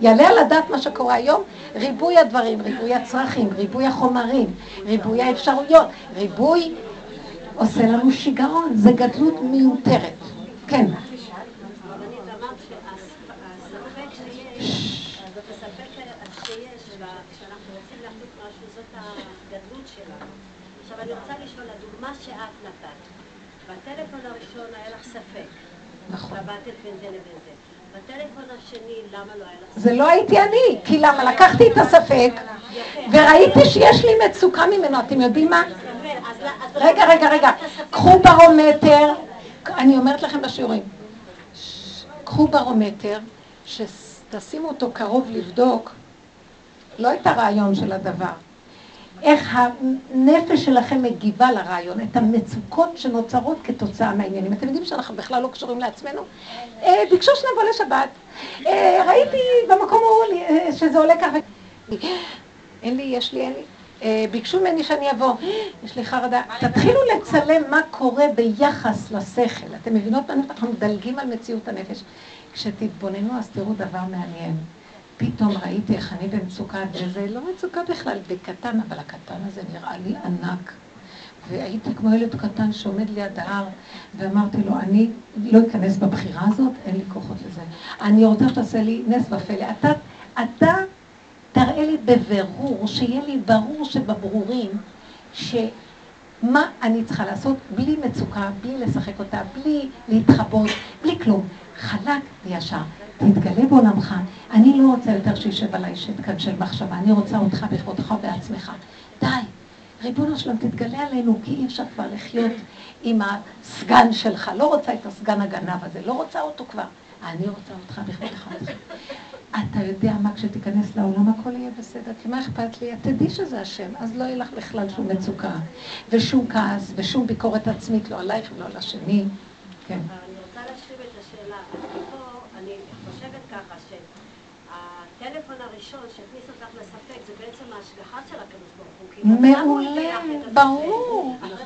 Speaker 1: יעלה על הדעת מה שקורה היום, ריבוי הדברים, ריבוי הצרכים, ריבוי החומרים, ריבוי האפשרויות, ריבוי עושה לנו שיגעון, זה גדלות מיותרת. כן.
Speaker 2: הרבנית, אמרת שהספק שיש, הספק שיש, בה- כשאנחנו רוצים להחליט משהו, זאת הגדלות שלנו. עכשיו אני רוצה לשאול, הדוגמה שאת נתת, בטלפון הראשון היה לך ספק.
Speaker 1: נכון.
Speaker 2: התלבטת בין זה לבין זה. בטלפון השני, למה לא היה לך ספק?
Speaker 1: זה לא הייתי אני, כי למה? לקחתי את הספק וראיתי שיש לי מצוקה ממנו, אתם יודעים מה?
Speaker 2: לא-
Speaker 1: רגע, רגע, רגע, קחו ברומטר, אני אומרת לכם בשיעורים, קחו ברומטר, שתשימו אותו קרוב לבדוק, לא את הרעיון של הדבר, איך הנפש שלכם מגיבה לרעיון, את המצוקות שנוצרות כתוצאה מהעניינים. אתם יודעים שאנחנו בכלל לא קשורים לעצמנו? אה, ביקשו שנבוא לשבת, אה, ראיתי במקום ההוא אה, שזה עולה ככה. אין לי, יש לי, אין לי. ביקשו ממני שאני אבוא, יש לי חרדה. תתחילו לצלם מה קורה ביחס לשכל. אתם מבינות מה אנחנו מדלגים על מציאות הנפש. כשתתבוננו אז תראו דבר מעניין. פתאום ראיתי איך אני במצוקה, וזה לא מצוקה בכלל, בקטן, אבל הקטן הזה נראה לי ענק. והייתי כמו ילד קטן שעומד ליד ההר, ואמרתי לו, אני לא אכנס בבחירה הזאת, אין לי כוחות לזה. אני רוצה שתעשה לי נס ופלא. אתה, אתה תראה לי בבירור, שיהיה לי ברור שבברורים, ש... מה אני צריכה לעשות בלי מצוקה, בלי לשחק אותה, בלי להתחבות, בלי כלום. חלק וישר. תתגלה בעולמך. אני לא רוצה יותר שישב עליי שט כאן של מחשבה, אני רוצה אותך בכבודך ובעצמך. די. ריבונו שלום, תתגלה עלינו, כי אי אפשר כבר לחיות עם הסגן שלך. לא רוצה את הסגן הגנב הזה, לא רוצה אותו כבר. אני רוצה אותך בכבודך. אתה יודע מה, כשתיכנס לעולם הכל יהיה בסדר, כי מה אכפת לי? את תדעי שזה השם, אז לא יהיה לך בכלל שום מצוקה, ושום כעס, ושום ביקורת עצמית, לא עלייך ולא על השני. כן.
Speaker 2: אני רוצה להשלים את השאלה. פה אני חושבת ככה, שהטלפון הראשון שהכניס אותך לספק זה בעצם ההשגחה של הקדוש ברוך הוא. כי הוא
Speaker 1: מעולה. ברור.
Speaker 2: לא.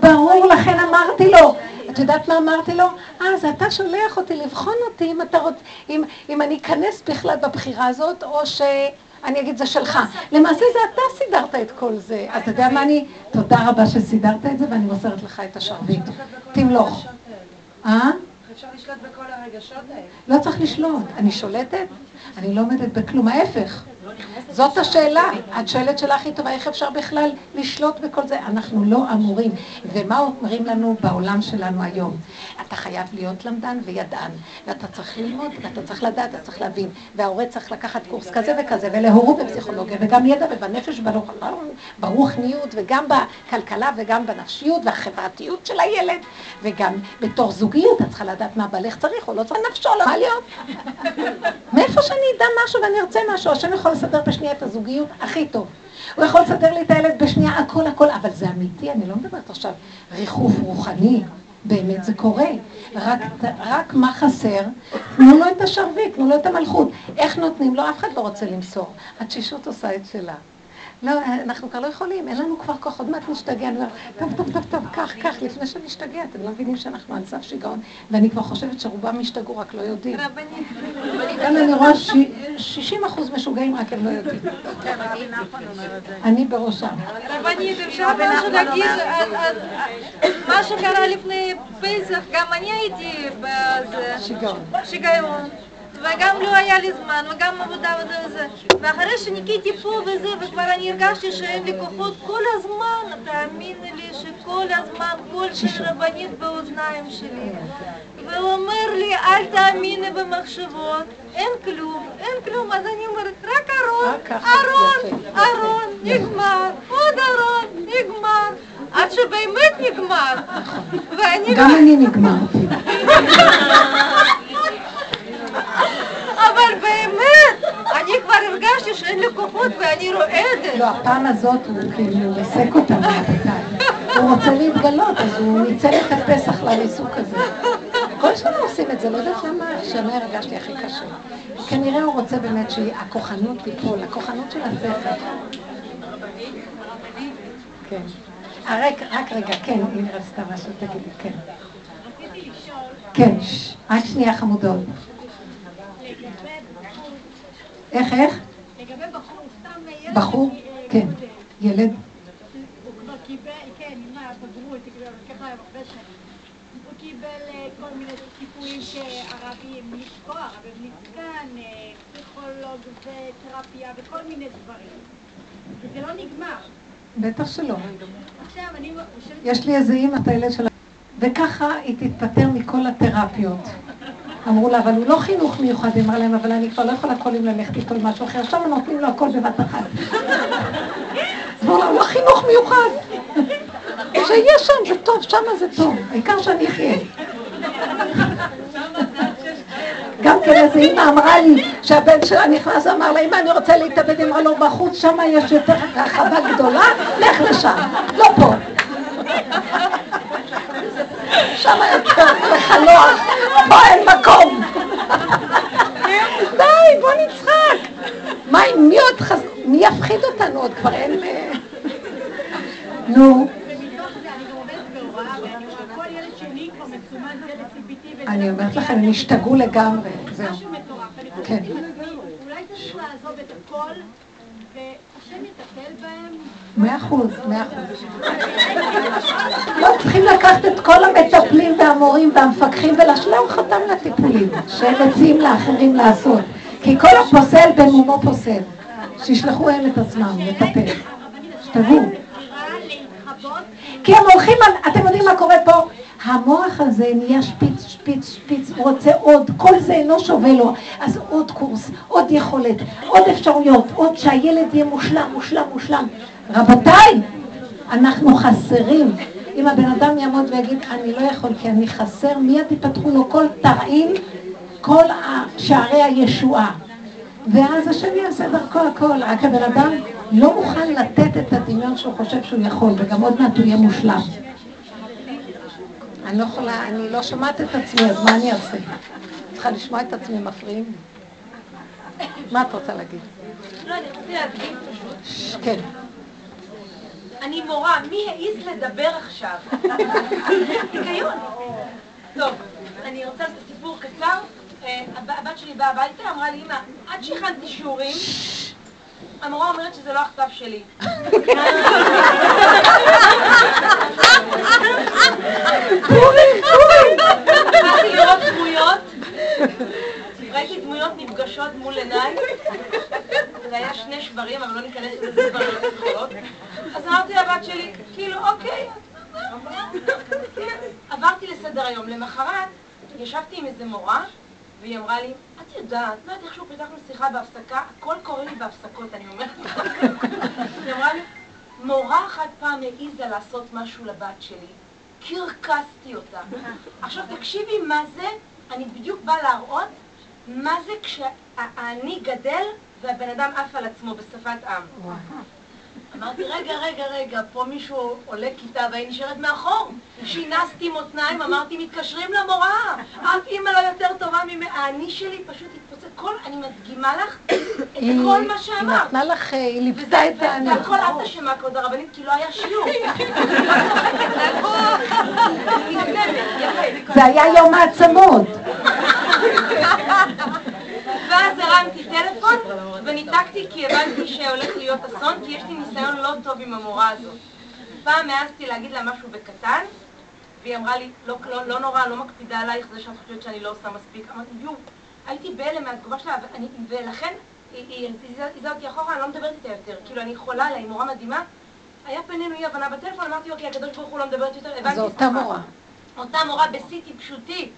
Speaker 1: ברור, לכן אמרתי לו. את יודעת מה אמרתי לו? אה, אז אתה שולח אותי לבחון אותי אם אתה רוצה, אם, אם אני אכנס בכלל בבחירה הזאת, או שאני אגיד זה שלך. למעשה זה אתה סידרת את כל זה. אתה יודע מה אני... תודה רבה שסידרת את זה, ואני מוסרת לך את השרביט. תמלוך. אה?
Speaker 11: לשלוט בכל הרגשות האלה.
Speaker 1: לא צריך לשלוט. אני שולטת? אני לא עומדת בכלום, ההפך. זאת השאלה. את שואלת שאלה הכי טובה, איך אפשר בכלל לשלוט בכל זה? אנחנו לא אמורים. ומה אומרים לנו בעולם שלנו היום? אתה חייב להיות למדן וידען, ואתה צריך ללמוד, ואתה צריך לדעת, אתה צריך להבין, וההורה צריך לקחת קורס כזה וכזה, ולהורות בפסיכולוגיה, וגם ידע ובנפש ברוחניות, וגם בכלכלה, וגם בנפשיות, והחברתיות של הילד, וגם בתור זוגיות, את צריכה לדעת מה בעלך צריך או לא צריך, נפשו, לא מה להיות. מאיפה שאני אדע משהו ואני ארצה משהו, השם יכול לסדר בשנייה את הזוגיות הכי טוב. הוא יכול לסדר לי את הילד בשנייה, הכל הכל, אבל זה אמיתי, אני לא מדברת עכשיו ריחוף רוחני, באמת זה קורה. רק, רק מה חסר? תנו לו את השרביט, תנו לו את המלכות. איך נותנים לו? אף אחד לא רוצה למסור. התשישות עושה את שלה. לא, אנחנו כבר לא יכולים, אין לנו כבר כוח, עוד מעט נשתגע, אני אומרת, טוב, טוב, טוב, טוב, קח, קח, לפני שנשתגע, אתם לא מבינים שאנחנו על סף שיגעון, ואני כבר חושבת שרובם השתגעו, רק לא יודעים. כאן אני רואה 60 אחוז משוגעים, רק הם לא יודעים. אני בראשם.
Speaker 4: רבנית, אפשר משהו להגיד, מה שקרה לפני פסח, גם אני הייתי בזה.
Speaker 1: שיגעון.
Speaker 4: שיגעון. וגם לא היה לי זמן, וגם עבודה וזה. ואחרי שניקיתי פה וזה, וכבר אני הרגשתי שאין לי כוחות כל הזמן, תאמיני לי שכל הזמן קול של רבנית באוזניים שלי. והוא אומר לי, אל תאמיני במחשבות, אין כלום, אין כלום. אז אני אומרת, רק ארון, ארון, ארון, נגמר, עוד ארון, נגמר. עד שבאמת נגמר. ואני...
Speaker 1: גם אני נגמרתי.
Speaker 4: אבל באמת, אני כבר הרגשתי שאין לי כוחות ואני רועדת.
Speaker 1: לא, הפעם הזאת הוא כאילו ריסק אותנו, רבותיי. הוא רוצה להתגלות, אז הוא ניצל את הפסח לריסוק הזה. כל שנה עושים את זה, לא יודעת למה השנה הרגשתי הכי קשה. כנראה הוא רוצה באמת שהכוחנות תיפול, הכוחנות של השכל. כן. רק, רק רגע, כן, אם רצתה משהו, תגידי, כן. כן, רק שנייה חמודות. איך, איך?
Speaker 7: לגבי בחור, סתם ילד...
Speaker 1: בחור? כן. ילד?
Speaker 7: הוא כבר קיבל, כן, עם הבגרות, ככה הרבה שנים. הוא קיבל כל מיני טיפולים שערבים, לא ערבים ניצקן, פסיכולוג ותרפיה וכל מיני דברים. וזה לא נגמר.
Speaker 1: בטח שלא.
Speaker 7: עכשיו, אני חושבת...
Speaker 1: יש לי איזה אימא, את הילד שלה. וככה היא תתפטר מכל התרפיות. אמרו לה, אבל הוא לא חינוך מיוחד, היא אמרה להם, אבל אני כבר לא יכולה כל יום ללכת איתו למשהו אחר, עכשיו נותנים לו הכל בבת אחת. אז הוא לא חינוך מיוחד. שיהיה שם, זה טוב, שם זה טוב, העיקר שאני אחיה. גם כן איזה אימא אמרה לי שהבן שלה נכנס ואמר לה, אמא אני רוצה להתאבד, אמרה לו בחוץ, שם יש יותר רחבה גדולה, לך לשם, לא פה. שם יותר לחלוח, פה אין מקום. די, בוא נצחק. מה, מי עוד חס... מי יפחיד אותנו עוד כבר אין... נו. אני אומרת לכם, הם השתגעו לגמרי, זהו. כן.
Speaker 7: אולי צריך לעזוב את הכל.
Speaker 1: מאה אחוז, מאה אחוז. לא צריכים לקחת את כל המטפלים והמורים והמפקחים ולשלם חתם לטיפולים, שהם מציעים לאחרים לעשות. כי כל הפוסל במומו פוסל. שישלחו הם את עצמם לטפל. השתגעו. כי הם הולכים אתם יודעים מה קורה פה? המוח הזה נהיה שפיץ, שפיץ, שפיץ, הוא רוצה עוד, כל זה אינו שווה לו. אז עוד קורס, עוד יכולת, עוד אפשרויות, עוד שהילד יהיה מושלם, מושלם, מושלם. רבותיי, אנחנו חסרים. אם הבן אדם יעמוד ויגיד, אני לא יכול כי אני חסר, מיד יפתחו לו כל תרעין, כל שערי הישועה. ואז השם יעשה דרכו הכל, רק הבן אדם לא מוכן לתת את הדמיון שהוא חושב שהוא יכול, וגם עוד מעט הוא יהיה מושלם. אני לא יכולה, אני לא שומעת את עצמי, אז מה אני אעשה? צריכה לשמוע את עצמי, מפריעים? מה את רוצה להגיד?
Speaker 3: לא, אני רציתי להדגים פשוט.
Speaker 1: כן.
Speaker 3: אני מורה, מי העז לדבר עכשיו? ניקיון. טוב, אני רוצה לעשות סיפור קצר. אה, הבת שלי באה הביתה, אמרה לי, אמא, עד שהכנתי שיעורים, המורה אומרת שזה לא הכתב שלי. התחלתי לראות דמויות, ראיתי דמויות נפגשות מול עיניי, זה היה שני שברים, אבל לא ניכנס לזה כבר לא אז אמרתי לבת שלי, כאילו, אוקיי, עברתי לסדר היום. למחרת ישבתי עם איזה מורה, והיא אמרה לי, את יודעת, לא יודעת איכשהו פיתחנו שיחה בהפסקה, הכל קורה לי בהפסקות, אני אומרת. היא אמרה לי, מורה אחת פעם העיזה לעשות משהו לבת שלי, קרקסתי אותה. עכשיו תקשיבי מה זה, אני בדיוק באה להראות מה זה כשאני גדל והבן אדם עף על עצמו בשפת עם. אמרתי, רגע, רגע, רגע, פה מישהו עולה כיתה והיא נשארת מאחור. שינסתי מותניים, אמרתי, מתקשרים למורה. אף אימא לא יותר טובה ממני. האני שלי פשוט התפוצץ. כל, אני מדגימה לך את כל מה שאמרת.
Speaker 1: היא נתנה לך, היא ליוותה את האני.
Speaker 3: והכל את אשמה, כבוד הרבנית, כי לא היה שיעור.
Speaker 1: זה היה יום העצמות.
Speaker 3: ואז הרמתי טלפון וניתקתי כי הבנתי שהולך להיות אסון, כי יש לי ניסיון לא טוב עם המורה הזאת. פעם העזתי להגיד לה משהו בקטן, והיא אמרה לי, לא, לא, לא נורא, לא מקפידה עלייך זה שאת חושבת שאני לא עושה מספיק. אמרתי, יו, הייתי בהלם מהתגובה שלה, ואני, ולכן היא הזיזה אותי אחורה, אני לא מדברת איתה יותר. כאילו, אני חולה עליה, היא מורה מדהימה. היה בינינו אי הבנה בטלפון, אמרתי, אוקיי, הקדוש ברוך הוא לא מדברת יותר, הבנתי.
Speaker 1: זו אותה מורה.
Speaker 3: אותה מורה בסיטי פשוטי.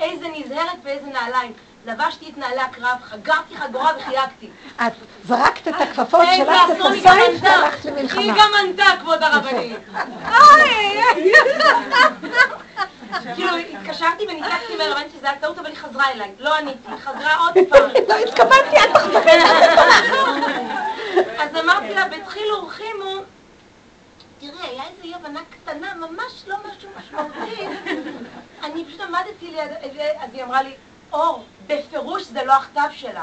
Speaker 3: איזה נזהרת ואיזה נעליים. לבשתי את נעלי הקרב, חגרתי חגורה וחייגתי.
Speaker 1: את זרקת את הכפפות שלך את הסייף והלכת למלחמה.
Speaker 3: היא גם ענתה, כבוד הרבנית. כאילו, התקשרתי וניתקתי מהר, הבנתי שזה היה טעות, אבל היא חזרה אליי. לא עניתי, היא חזרה עוד פעם.
Speaker 1: לא התכוונתי, אל תחזרי.
Speaker 3: אז אמרתי לה, בדחילו ורחימו, תראי, היה איזו אי הבנה קטנה, ממש לא משהו משמעותי. אני פשוט עמדתי ליד, אז היא אמרה לי, אור, בפירוש זה לא הכתב שלה.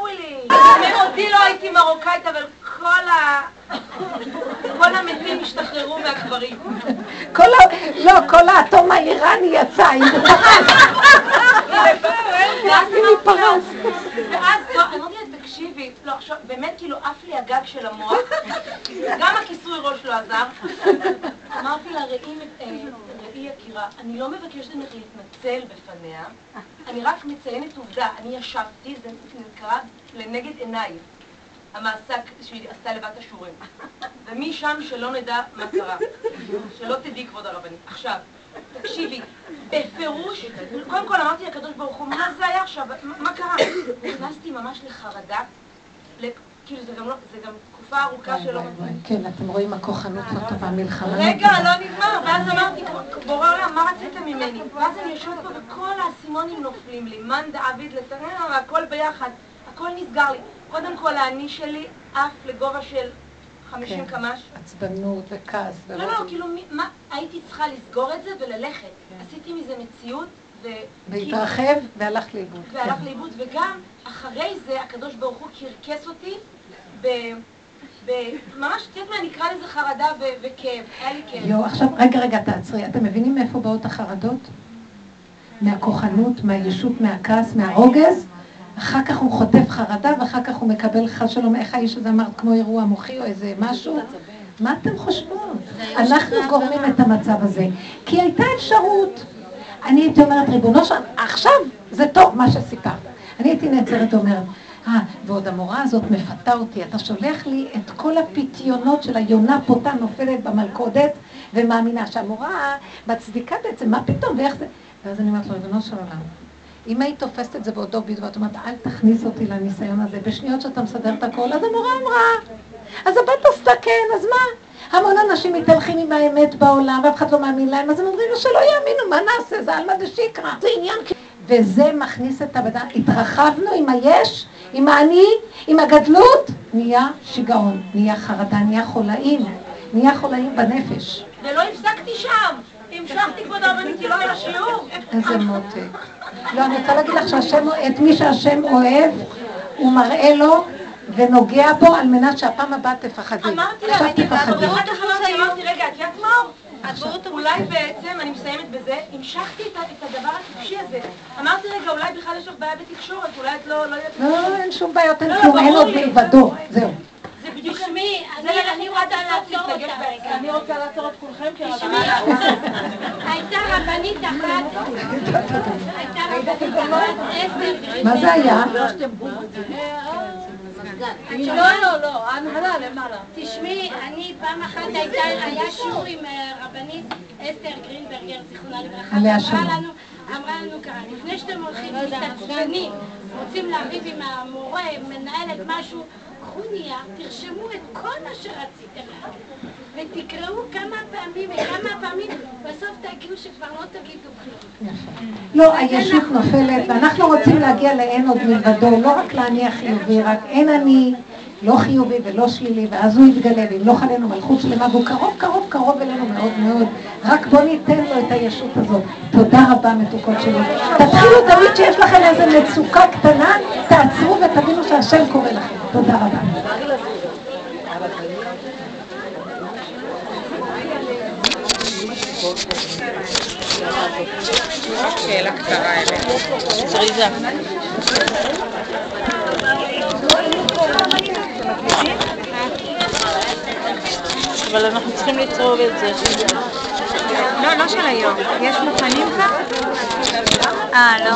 Speaker 3: אותי לא הייתי מרוקאית, אבל כל ה... כל המתים השתחררו מהקברים.
Speaker 1: כל ה... לא, כל האטום האיראני יצא, אם זה
Speaker 3: פרס. ואז אמרתי לה, תקשיבי, לא, עכשיו, באמת כאילו עף לי הגג של המוח, גם הכיסוי ראש לא עזר. אמרתי לה, ראי יקירה, אני לא מבקשת ממך להתנצל בפניה, אני רק מציינת עובדה, אני ישבתי, זה נקרא לנגד עיניי, המעשה שהיא עשתה לבת השיעורים. ומשם שלא נדע מה קרה. שלא תדעי, כבוד הרבנית. עכשיו, תקשיבי, בפירוש, קודם כל אמרתי לקדוש ברוך הוא, מה זה היה עכשיו? מה קרה? נכנסתי ממש לחרדה, כאילו זה גם לא, זה גם תקופה ארוכה שלא...
Speaker 1: כן, אתם רואים הכוחנות לא טובה, מלחמה.
Speaker 3: רגע, לא נגמר, ואז אמרתי, בורא עולם, מה רצית ממני? ואז אני יושבת פה וכל האסימונים נופלים לי, מאן דעביד לתנאה, הכל ביחד, הכל נסגר לי. קודם כל, האני שלי עף לגובה של 50
Speaker 1: כן.
Speaker 3: קמ"ש.
Speaker 1: עצבנות וכעס.
Speaker 3: לא, לא, כאילו, מה, הייתי צריכה לסגור את זה וללכת. עשיתי מזה מציאות.
Speaker 1: והתרחב והלך לאיבוד.
Speaker 3: והלך
Speaker 1: כן.
Speaker 3: לאיבוד, וגם אחרי זה הקדוש ברוך הוא קרקס אותי ב... ממש, את יודעת מה, נקרא לזה חרדה וכאב, היה לי כאב.
Speaker 1: יואו, עכשיו, רגע, רגע, תעצרי. אתם מבינים מאיפה באות החרדות? מהכוחנות, מהישות, מהכעס, מהרוגז? אחר כך הוא חוטף חרדה, ואחר כך הוא מקבל חס שלום, איך האיש הזה אמר, כמו אירוע מוחי או איזה משהו? מה אתם חושבות? אנחנו גורמים את המצב הזה. כי הייתה אפשרות. אני הייתי אומרת, ריבונו שלנו, עכשיו זה טוב מה שסיפרת. אני הייתי נעצרת ואומרת, אה, ועוד המורה הזאת מפתה אותי, אתה שולח לי את כל הפיתיונות של היונה פותה נופלת במלכודת, ומאמינה שהמורה מצדיקה בעצם, מה פתאום, ואיך זה... ואז אני אומרת לו, ריבונו של עולם, אם היית תופסת את זה בעודו ביד, ואת אומרת, אל תכניס אותי לניסיון הזה, בשניות שאתה מסדר את הכל, אז המורה אמרה, אז הבת עשתה כן, אז מה? המון אנשים מתהלכים עם האמת בעולם, ואף אחד לא מאמין להם, אז הם אומרים לו שלא יאמינו, מה נעשה? זה עלמא דשיקרא, זה עניין... וזה מכניס את הבן התרחבנו עם היש, עם האני, עם הגדלות, נהיה שיגעון, נהיה חרדה, נהיה חולאים, נהיה חולאים בנפש.
Speaker 3: ולא הפסקתי שם. המשכתי כבוד הרבנית, לא היה שיעור.
Speaker 1: איזה מותק. לא, אני רוצה להגיד לך שהשם, את מי שהשם אוהב, הוא מראה לו ונוגע בו על מנת שהפעם הבאה תפחדי.
Speaker 3: אמרתי לה. כך אמרתי, אמרתי, רגע, את יודעת מה? אולי בעצם, אני מסיימת בזה, המשכתי את הדבר הטיפשי הזה. אמרתי, רגע, אולי בכלל יש לך בעיה בתקשורת, אולי את לא לא יודעת...
Speaker 1: לא, לא, אין שום בעיות, אין
Speaker 3: לא, לא,
Speaker 1: כלום, אין עוד. מלבדו, זהו.
Speaker 3: זה בדיוק... זה
Speaker 7: אני רוצה לעצור אותה. רגע.
Speaker 3: אני רוצה לעצור את כולכם, כי
Speaker 7: תשמעי, הייתה רבנית אחת, הייתה רבנית אחת, אסתר
Speaker 1: מה זה היה?
Speaker 7: לא, לא, לא, ההנהלה למעלה. תשמעי, אני פעם אחת הייתה, היה שיעור עם אה, רבנית אסתר גרינברגר, זיכרונה לברכה, אמרה. לנו, אמרה לנו ככה, לפני שאתם הולכים מתעצבנים, רוצים לריב עם המורה, מנהלת משהו, קחו נייר, תרשמו את כל מה שרציתם ותקראו כמה פעמים וכמה פעמים, בסוף תגיעו שכבר לא תגידו כלום.
Speaker 1: לא, הישות נופלת, ואנחנו רוצים להגיע לאין עוד מלבדו, לא רק לאני החיובי, רק אין אני לא חיובי ולא שלילי, ואז הוא יתגלה, ואם לא חלינו מלכות שלמה, והוא קרוב, קרוב, קרוב אלינו מאוד מאוד, רק בוא ניתן לו את הישות הזאת. תודה רבה, מתוקות שלי. תתחילו תמיד שיש לכם איזו מצוקה קטנה, תעצרו ותבינו שהשם קורא לכם. תודה רבה.
Speaker 8: שאלה קצרה אליך. אבל אנחנו צריכים לצרוב את זה.
Speaker 13: לא, לא של היום. יש מוכנים כבר? אה, לא.